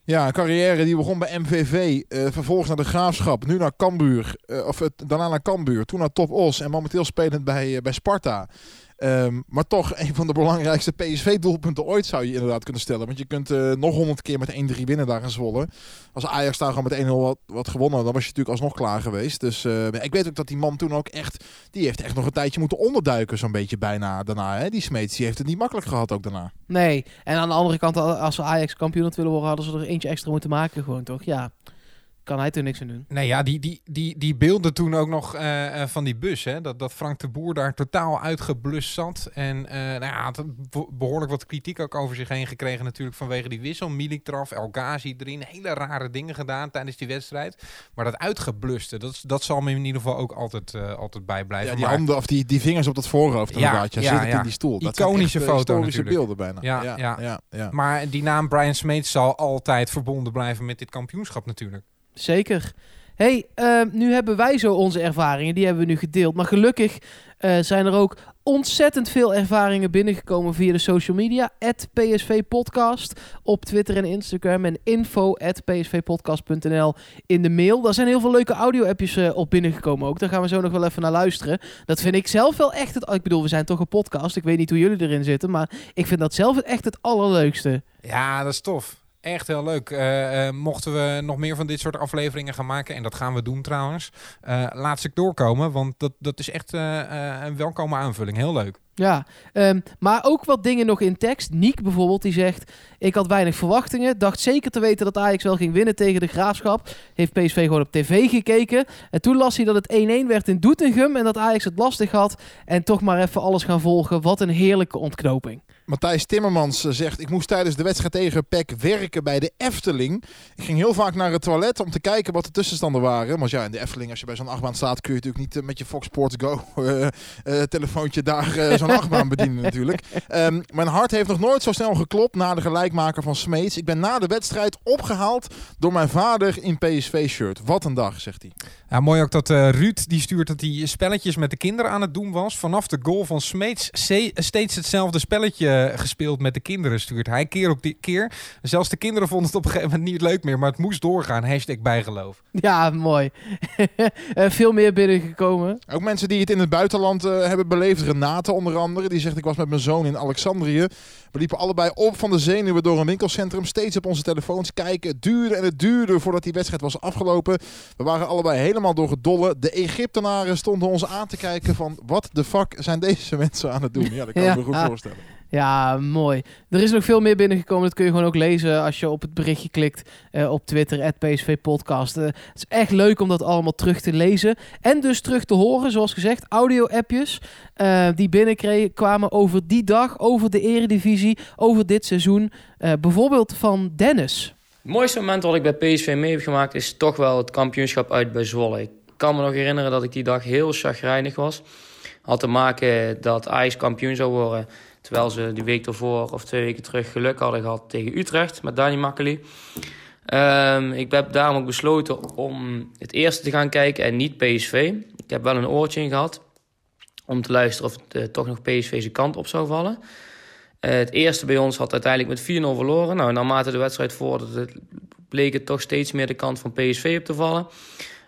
Ja, een carrière die begon bij MVV, eh, vervolgens naar de Graafschap, nu naar Cambuur, of daarna naar Cambuur, toen naar Top Os en momenteel spelend bij, bij Sparta. Ehm, maar toch <laughs> een van de belangrijkste PSV-doelpunten ooit zou je inderdaad kunnen stellen. Want je kunt eh, nog honderd keer met 1-3 winnen daar in Zwolle. Als Ajax daar gewoon met 1-0 wat, wat gewonnen dan was je natuurlijk alsnog klaar geweest. Dus eh, ik weet ook dat die man toen ook echt, die heeft echt nog een tijdje moeten onderduiken zo'n beetje bijna daarna. Hè? Die Smeets, die heeft het niet makkelijk gehad ook daarna. Nee. En aan de andere kant, als we Ajax kampioen willen worden, hadden ze er eentje extra moeten maken gewoon, toch? Ja, kan hij er niks aan doen. Nee, ja, die, die, die, die beelden toen ook nog eh, eh, van die bus. Hè? Dat, dat Frank de Boer daar totaal uitgeblust zat. En eh nou ja, had be- behoorlijk wat kritiek ook over zich heen gekregen natuurlijk vanwege die wissel. Milik eraf, El Ghazi erin. Hele rare dingen gedaan tijdens die wedstrijd. Maar dat uitgebluste, dat, dat zal me in ieder geval ook altijd, eh, altijd bijblijven. Ja, die Maar- handen of die, die vingers op dat voorhoofd Ja, inderdaad. Ja, ja, ja. in die stoel. Dat Iconische echt, foto historische natuurlijk. beelden bijna. Ja, ja, ja. ja, ja. Maar die naam Brian Smeets zal altijd verbonden blijven met dit kampioenschap natuurlijk. Zeker. hey, eh, nu hebben wij zo onze ervaringen. Die hebben we nu gedeeld. Maar gelukkig eh, zijn er ook ontzettend veel ervaringen binnengekomen via de social media. PSV Podcast op Twitter en Instagram. En info psvpodcast.nl in de mail. Daar zijn heel veel leuke audio-appjes eh, op binnengekomen ook. Daar gaan we zo nog wel even naar luisteren. Dat vind ik zelf wel echt het... Ik bedoel, we zijn toch een podcast. Ik weet niet hoe jullie erin zitten. Maar ik vind dat zelf echt het allerleukste. Ja, dat is tof. Echt heel leuk. Eh, eh, mochten we nog meer van dit soort afleveringen gaan maken, en dat gaan we doen trouwens, eh, laat ze doorkomen, want dat, dat is echt een welkome aanvulling. Heel leuk. Ja, ehm, maar ook wat dingen nog in tekst. Niek bijvoorbeeld, die zegt... Ik had weinig verwachtingen. Dacht zeker te weten dat Ajax wel ging winnen tegen de Graafschap. Heeft PSV gewoon op tv gekeken. En toen las hij dat het 1-1 werd in Doetinchem... en dat Ajax het lastig had. En toch maar even alles gaan volgen. Wat een heerlijke ontknoping. Matthijs Timmermans eh, zegt: Ik moest tijdens de wedstrijd tegen PEC werken bij de Efteling. Ik ging heel vaak naar het toilet om te kijken wat de tussenstanden waren. Want ja, in de Efteling, als je bij zo'n achtbaan staat, kun je natuurlijk niet eh, met je Fox Sports Go <laughs> eh, telefoontje daar eh, zo'n achtbaan bedienen natuurlijk. Ehm, mijn hart heeft nog nooit zo snel geklopt na de gelijkmaker van Smeets. Ik ben na de wedstrijd opgehaald door mijn vader in PSV-shirt. Wat een dag, zegt hij. Ja, mooi ook dat eh, Ruud die stuurt dat hij spelletjes met de kinderen aan het doen was. Vanaf de goal van Smeets steeds hetzelfde spelletje gespeeld met de kinderen stuurt hij keer op die keer. Zelfs de kinderen vonden het op een gegeven moment niet leuk meer, maar het moest doorgaan. Hashtag bijgeloof. Ja, mooi. <laughs> Eh, veel meer binnengekomen. Ook mensen die het in het buitenland eh, hebben beleefd. Renate onder Die zegt ik was met mijn zoon in Alexandrië. We liepen allebei op van de zenuwen door een winkelcentrum. Steeds op onze telefoons kijken. Het duurde en het duurde voordat die wedstrijd was afgelopen. We waren allebei helemaal door het dolle. De Egyptenaren stonden ons aan te kijken van... Wat de fuck zijn deze <laughs> mensen aan het doen? Ja, dat kan ik Ja. me goed voorstellen. Ja, mooi. Er is nog veel meer binnengekomen. Dat kun je gewoon ook lezen als je op het berichtje klikt eh, op Twitter, PSV Podcast. Eh, het is echt leuk om dat allemaal terug te lezen. En dus terug te horen, zoals gezegd, audio-appjes eh, die binnenkwamen over die dag, over de eredivisie, over dit seizoen. Bijvoorbeeld van Dennis. Het mooiste moment wat ik bij PSV mee heb gemaakt is toch wel het kampioenschap uit bij Zwolle. Ik kan me nog herinneren dat ik die dag heel chagrijnig was. Had te maken dat Ajax kampioen zou worden. Terwijl ze die week ervoor of twee weken terug geluk hadden gehad tegen Utrecht met Dani Makkeli. Ehm, ik heb daarom ook besloten om het eerste te gaan kijken en niet PSV. Ik heb wel een oortje in gehad om te luisteren of het eh, toch nog PSV zijn kant op zou vallen. Eh, het eerste bij ons had uiteindelijk met 4-0 verloren. Nou, naarmate de wedstrijd vorderde, bleek het toch steeds meer de kant van PSV op te vallen.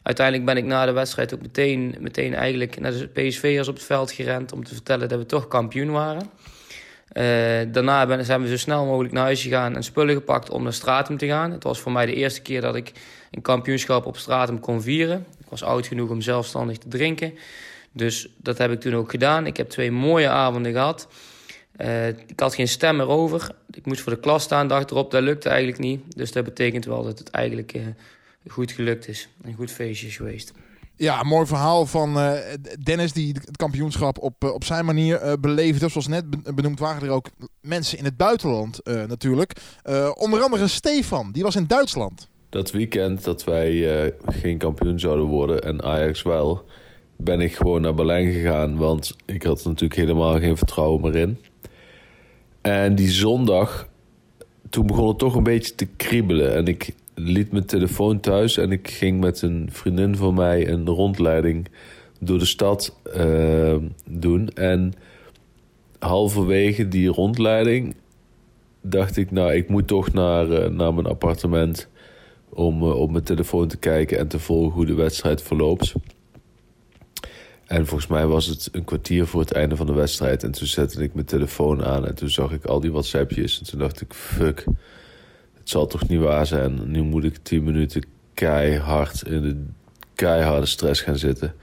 Uiteindelijk ben ik na de wedstrijd ook meteen, meteen eigenlijk naar de PSV'ers op het veld gerend om te vertellen dat we toch kampioen waren. Eh, daarna zijn we zo snel mogelijk naar huis gegaan en spullen gepakt om naar Stratum te gaan. Het was voor mij de eerste keer dat ik een kampioenschap op Stratum kon vieren. Ik was oud genoeg om zelfstandig te drinken. Dus dat heb ik toen ook gedaan. Ik heb twee mooie avonden gehad. Eh, ik had geen stem meer over. Ik moest voor de klas staan, dag erop. Dat lukte eigenlijk niet. Dus dat betekent wel dat het eigenlijk eh, goed gelukt is. Een goed feestje is geweest. Ja, mooi verhaal van eh, Dennis die het kampioenschap op, eh, op zijn manier eh, beleefde. Zoals net be- benoemd waren er ook mensen in het buitenland natuurlijk. Onder andere Stefan, die was in Duitsland. Dat weekend dat wij geen kampioen zouden worden en Ajax wel, ben ik gewoon naar Berlijn gegaan. Want ik had natuurlijk helemaal geen vertrouwen meer in. En die zondag, toen begon het toch een beetje te kriebelen. En ik liet mijn telefoon thuis en ik ging met een vriendin van mij een rondleiding door de stad eh, doen. En halverwege die rondleiding dacht ik, nou, ik moet toch naar, eh, naar mijn appartement om eh, op mijn telefoon te kijken en te volgen hoe de wedstrijd verloopt. En volgens mij was het een kwartier voor het einde van de wedstrijd. En toen zette ik mijn telefoon aan en toen zag ik al die WhatsAppjes. En toen dacht ik, fuck, het zal toch niet waar zijn. Nu moet ik tien minuten keihard in de keiharde stress gaan zitten.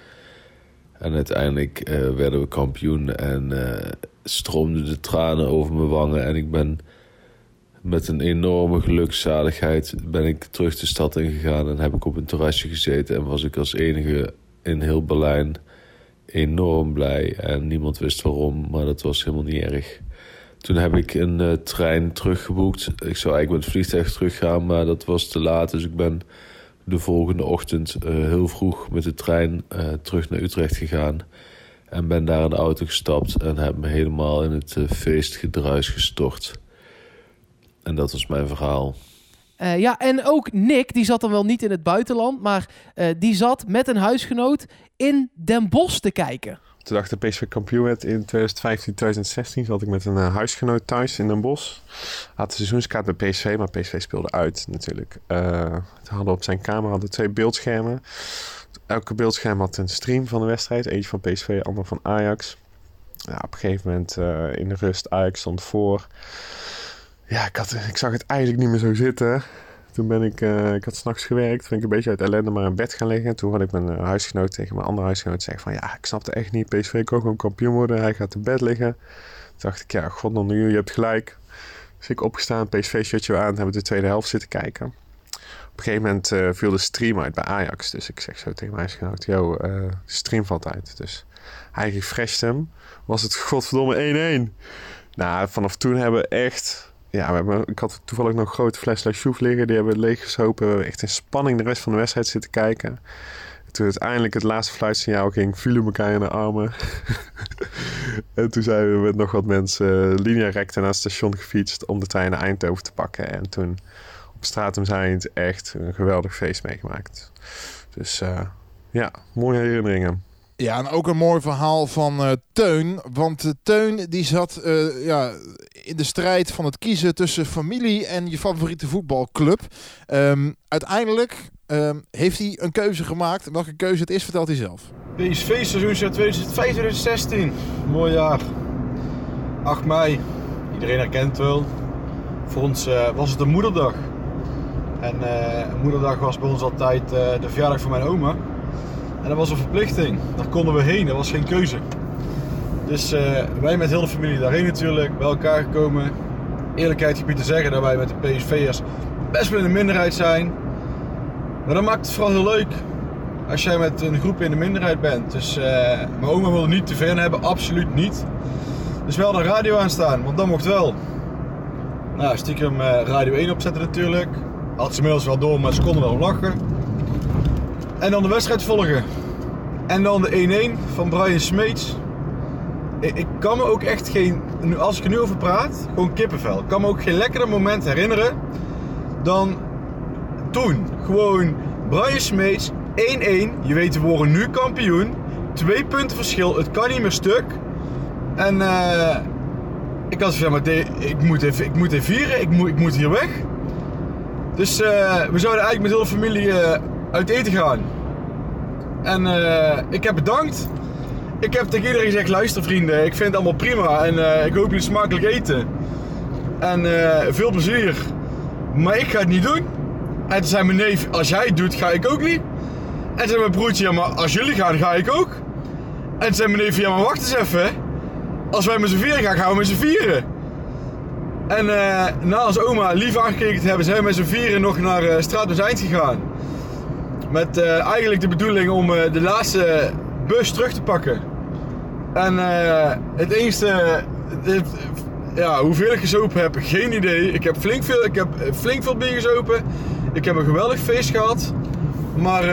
En uiteindelijk eh, werden we kampioen en eh, stroomden de tranen over mijn wangen. En ik ben met een enorme gelukzaligheid ben ik terug de stad ingegaan en heb ik op een terrasje gezeten en was ik als enige in heel Berlijn enorm blij en niemand wist waarom, maar dat was helemaal niet erg. Toen heb ik een eh, trein teruggeboekt. Ik zou eigenlijk met het vliegtuig teruggaan, maar dat was te laat. Dus ik ben de volgende ochtend eh, heel vroeg met de trein eh, terug naar Utrecht gegaan. En ben daar in de auto gestapt en heb me helemaal in het feestgedruis gestort. En dat was mijn verhaal. Ja, en ook Nick, die zat dan wel niet in het buitenland, maar die zat met een huisgenoot in Den Bosch te kijken. Toen dacht de PSV kampioen werd in 2015, 2016 zat ik met een eh, huisgenoot thuis in Den Bosch. Had de seizoenskaart bij PSV, maar PSV speelde uit natuurlijk. We hadden op zijn kamer hadden twee beeldschermen. Elke beeldscherm had een stream van de wedstrijd. Eentje van PSV, ander van Ajax. Ja, op een gegeven moment eh, in de rust, Ajax stond voor. Ja, ik, had, ik zag het eigenlijk niet meer zo zitten. Toen ben ik, eh, ik had s'nachts gewerkt, ben ik een beetje uit ellende maar in bed gaan liggen. Toen had ik mijn eh, huisgenoot tegen mijn andere huisgenoot zeggen van... Ja, ik snapte echt niet, PSV kan gewoon kampioen worden. Hij gaat in bed liggen. Toen dacht ik, ja, god dan nu, je hebt gelijk. Dus ik opgestaan, PSV-shirtje aan, hebben we de tweede helft zitten kijken. Op een gegeven moment eh, viel de stream uit bij Ajax. Dus ik zeg zo tegen mijn huisgenoot, yo, de stream valt uit. Dus hij refresht hem. Was het godverdomme 1-1. Nou, vanaf toen hebben we echt... Ja, we hebben, ik had toevallig nog een grote fles La liggen. Die hebben we leeggesopen. We hebben echt in spanning de rest van de wedstrijd zitten kijken. Toen uiteindelijk het laatste fluitsignaal ging, vielen we elkaar in de armen. <laughs> en toen zijn we met nog wat mensen linea recta naar het station gefietst om de trein naar Eindhoven te pakken. En toen op Stratum Zijnd echt een geweldig feest meegemaakt. Dus eh, ja, mooie herinneringen. Ja, en ook een mooi verhaal van eh, Teun. Want uh, Teun die zat uh, ja, in de strijd van het kiezen tussen familie en je favoriete voetbalclub. Um, uiteindelijk um, heeft hij een keuze gemaakt. Welke keuze het is, vertelt hij zelf. PSV seizoen 2015-2016. Mooi jaar. 8 mei. Iedereen herkent het wel. Voor ons was het een moederdag. En moederdag was bij ons altijd de verjaardag van mijn oma. En dat was een verplichting. Daar konden we heen, dat was geen keuze. Dus uh, wij met heel de familie daarheen natuurlijk, bij elkaar gekomen. Eerlijkheid gebied te zeggen dat wij met de PSV'ers best wel in de minderheid zijn. Maar dat maakt het vooral heel leuk als jij met een groep in de minderheid bent. Dus uh, mijn oma wilde niet te ver hebben, absoluut niet. Dus wel de radio aanstaan, want dat mocht wel. Nou, stiekem uh, Radio 1 opzetten natuurlijk. Had ze inmiddels wel door, maar ze konden wel lachen. En dan de wedstrijd volgen. En dan de 1-1 van Brian Smeets. Ik, ik, kan me ook echt geen, als ik er nu over praat, gewoon kippenvel. Ik kan me ook geen lekkere moment herinneren dan toen. Gewoon Brian Smeets, 1-1. Je weet, we worden nu kampioen. Twee punten verschil, het kan niet meer stuk. En uh, ik had gezegd, maar ik moet even, ik moet even vieren, ik moet, ik moet hier weg. Dus uh, we zouden eigenlijk met heel de familie uh, uit eten gaan. En uh, ik heb bedankt. Ik heb tegen iedereen gezegd, luister vrienden, ik vind het allemaal prima en uh, ik hoop jullie smakelijk eten. En uh, veel plezier. Maar ik ga het niet doen. En toen zei mijn neef, als jij het doet, ga ik ook niet. En toen mijn broertje, maar als jullie gaan, ga ik ook. En toen zei mijn neef, ja maar wacht eens even. Als wij met z'n vieren gaan, gaan we met z'n vieren. En na als oma lief aangekeken te hebben, zijn we met z'n vieren nog naar uh, Straat Eind gegaan. Met uh, eigenlijk de bedoeling om uh, de laatste bus terug te pakken. En uh, het enige, het, ja, hoeveel ik gezopen heb, geen idee. Ik heb flink veel, ik heb flink veel bier gezopen. Ik heb een geweldig feest gehad. Maar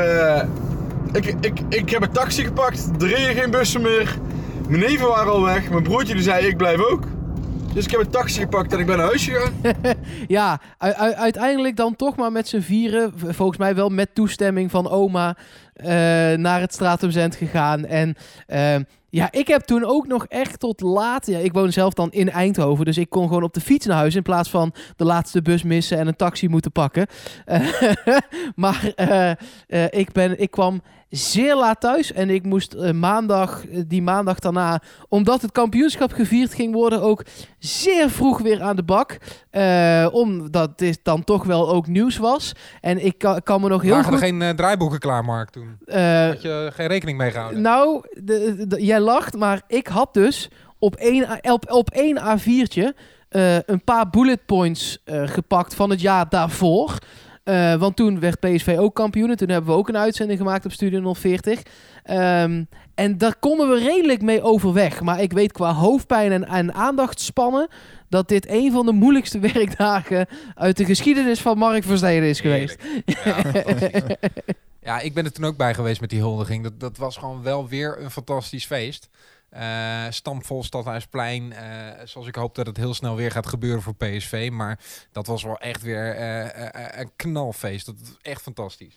ik, ik, ik heb een taxi gepakt. Er reden geen bussen meer. Mijn neven waren al weg. Mijn broertje die zei, ik blijf ook. Dus ik heb een taxi gepakt en ik ben naar huis gegaan. <laughs> ja, uiteindelijk dan toch maar met z'n vieren, volgens mij wel met toestemming van oma, uh, naar het Stratumzend gegaan. En uh, ja, ik heb toen ook nog echt tot laat. Ja, ik woon zelf dan in Eindhoven, dus ik kon gewoon op de fiets naar huis in plaats van de laatste bus missen en een taxi moeten pakken. <laughs> Maar ik, ben, ik kwam zeer laat thuis. En ik moest uh, maandag, uh, die maandag daarna, omdat het kampioenschap gevierd ging worden, ook zeer vroeg weer aan de bak. Uh, omdat dit dan toch wel ook nieuws was. En ik kan, kan me nog heel Lagen goed... er geen draaiboeken klaar, Mark, toen? Had je geen rekening mee gehouden? Nou, de, de, jij lacht, maar ik had dus op één, op, op één A4'tje een paar bullet points gepakt van het jaar daarvoor. Uh, want toen werd PSV ook kampioen. En toen hebben we ook een uitzending gemaakt op Studio 040. Um, en daar konden we redelijk mee overweg. Maar ik weet qua hoofdpijn en, en aandachtspannen... dat dit een van de moeilijkste <laughs> werkdagen... uit de geschiedenis van Mark Versteden is geweest. Ja, <laughs> ja, ik ben er toen ook bij geweest met die huldiging. Dat, dat was gewoon wel weer een fantastisch feest. Uh, stampvol Stadhuisplein. Uh, zoals ik hoop dat het heel snel weer gaat gebeuren voor PSV. Maar dat was wel echt weer uh, een knalfeest. Dat is echt fantastisch.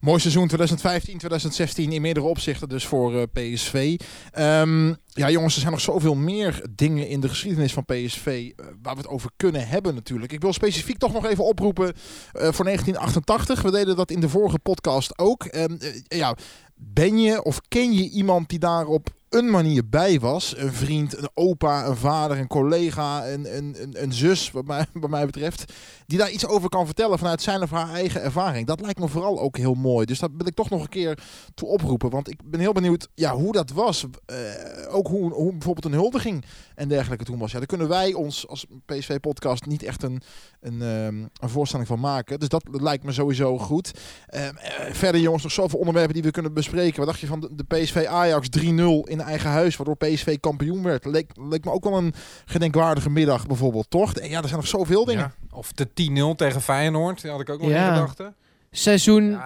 Mooi seizoen 2015, 2016 in meerdere opzichten dus voor PSV. Um, ja jongens, er zijn nog zoveel meer dingen in de geschiedenis van PSV waar we het over kunnen hebben natuurlijk. Ik wil specifiek toch nog even oproepen voor 1988. We deden dat in de vorige podcast ook. Um, ja, ben je of ken je iemand die daarop een manier bij was. Een vriend, een opa, een vader, een collega, een, een, een, een zus, wat mij, <laughs> wat mij betreft. Die daar iets over kan vertellen vanuit zijn of haar eigen ervaring. Dat lijkt me vooral ook heel mooi. Dus dat wil ik toch nog een keer toe oproepen. Want ik ben heel benieuwd ja, hoe dat was. Uh, ook hoe, hoe bijvoorbeeld een huldiging en dergelijke toen was. Ja, daar kunnen wij ons als PSV-podcast niet echt een, een, um, een voorstelling van maken. Dus dat lijkt me sowieso goed. Uh, uh, verder jongens, nog zoveel onderwerpen die we kunnen bespreken. Wat dacht je van de, de PSV Ajax 3-0 in eigen huis, waardoor PSV kampioen werd. Leek, leek me ook wel een gedenkwaardige middag bijvoorbeeld, toch? Ja, er zijn nog zoveel dingen. Ja. Of de 10-0 tegen Feyenoord, die had ik ook nog ja. in gedachten. Seizoen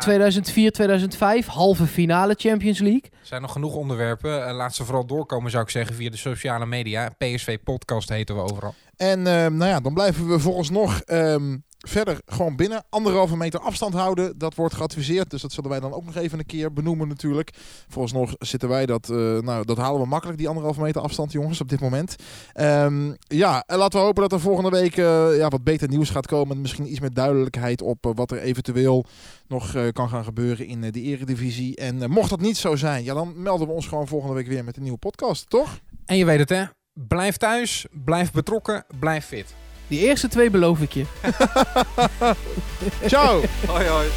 2004-2005, halve finale Champions League. Er zijn nog genoeg onderwerpen. Eh, laat ze vooral doorkomen, zou ik zeggen, via de sociale media. PSV Podcast heten we overal. En ehm, nou ja, dan blijven we vooralsnog ehm verder gewoon binnen. Anderhalve meter afstand houden. Dat wordt geadviseerd. Dus dat zullen wij dan ook nog even een keer benoemen natuurlijk. Vooralsnog zitten wij dat... eh, nou, dat halen we makkelijk, die anderhalve meter afstand, jongens, op dit moment. Ehm, ja, en laten we hopen dat er volgende week eh, ja, wat beter nieuws gaat komen. Misschien iets meer duidelijkheid op eh, wat er eventueel nog kan gaan gebeuren in de eredivisie. En mocht dat niet zo zijn, ja, dan melden we ons gewoon volgende week weer met een nieuwe podcast, toch? En je weet het, hè? Blijf thuis, blijf betrokken, blijf fit. Die eerste twee beloof ik je. <laughs> Ciao! Hoi hoi.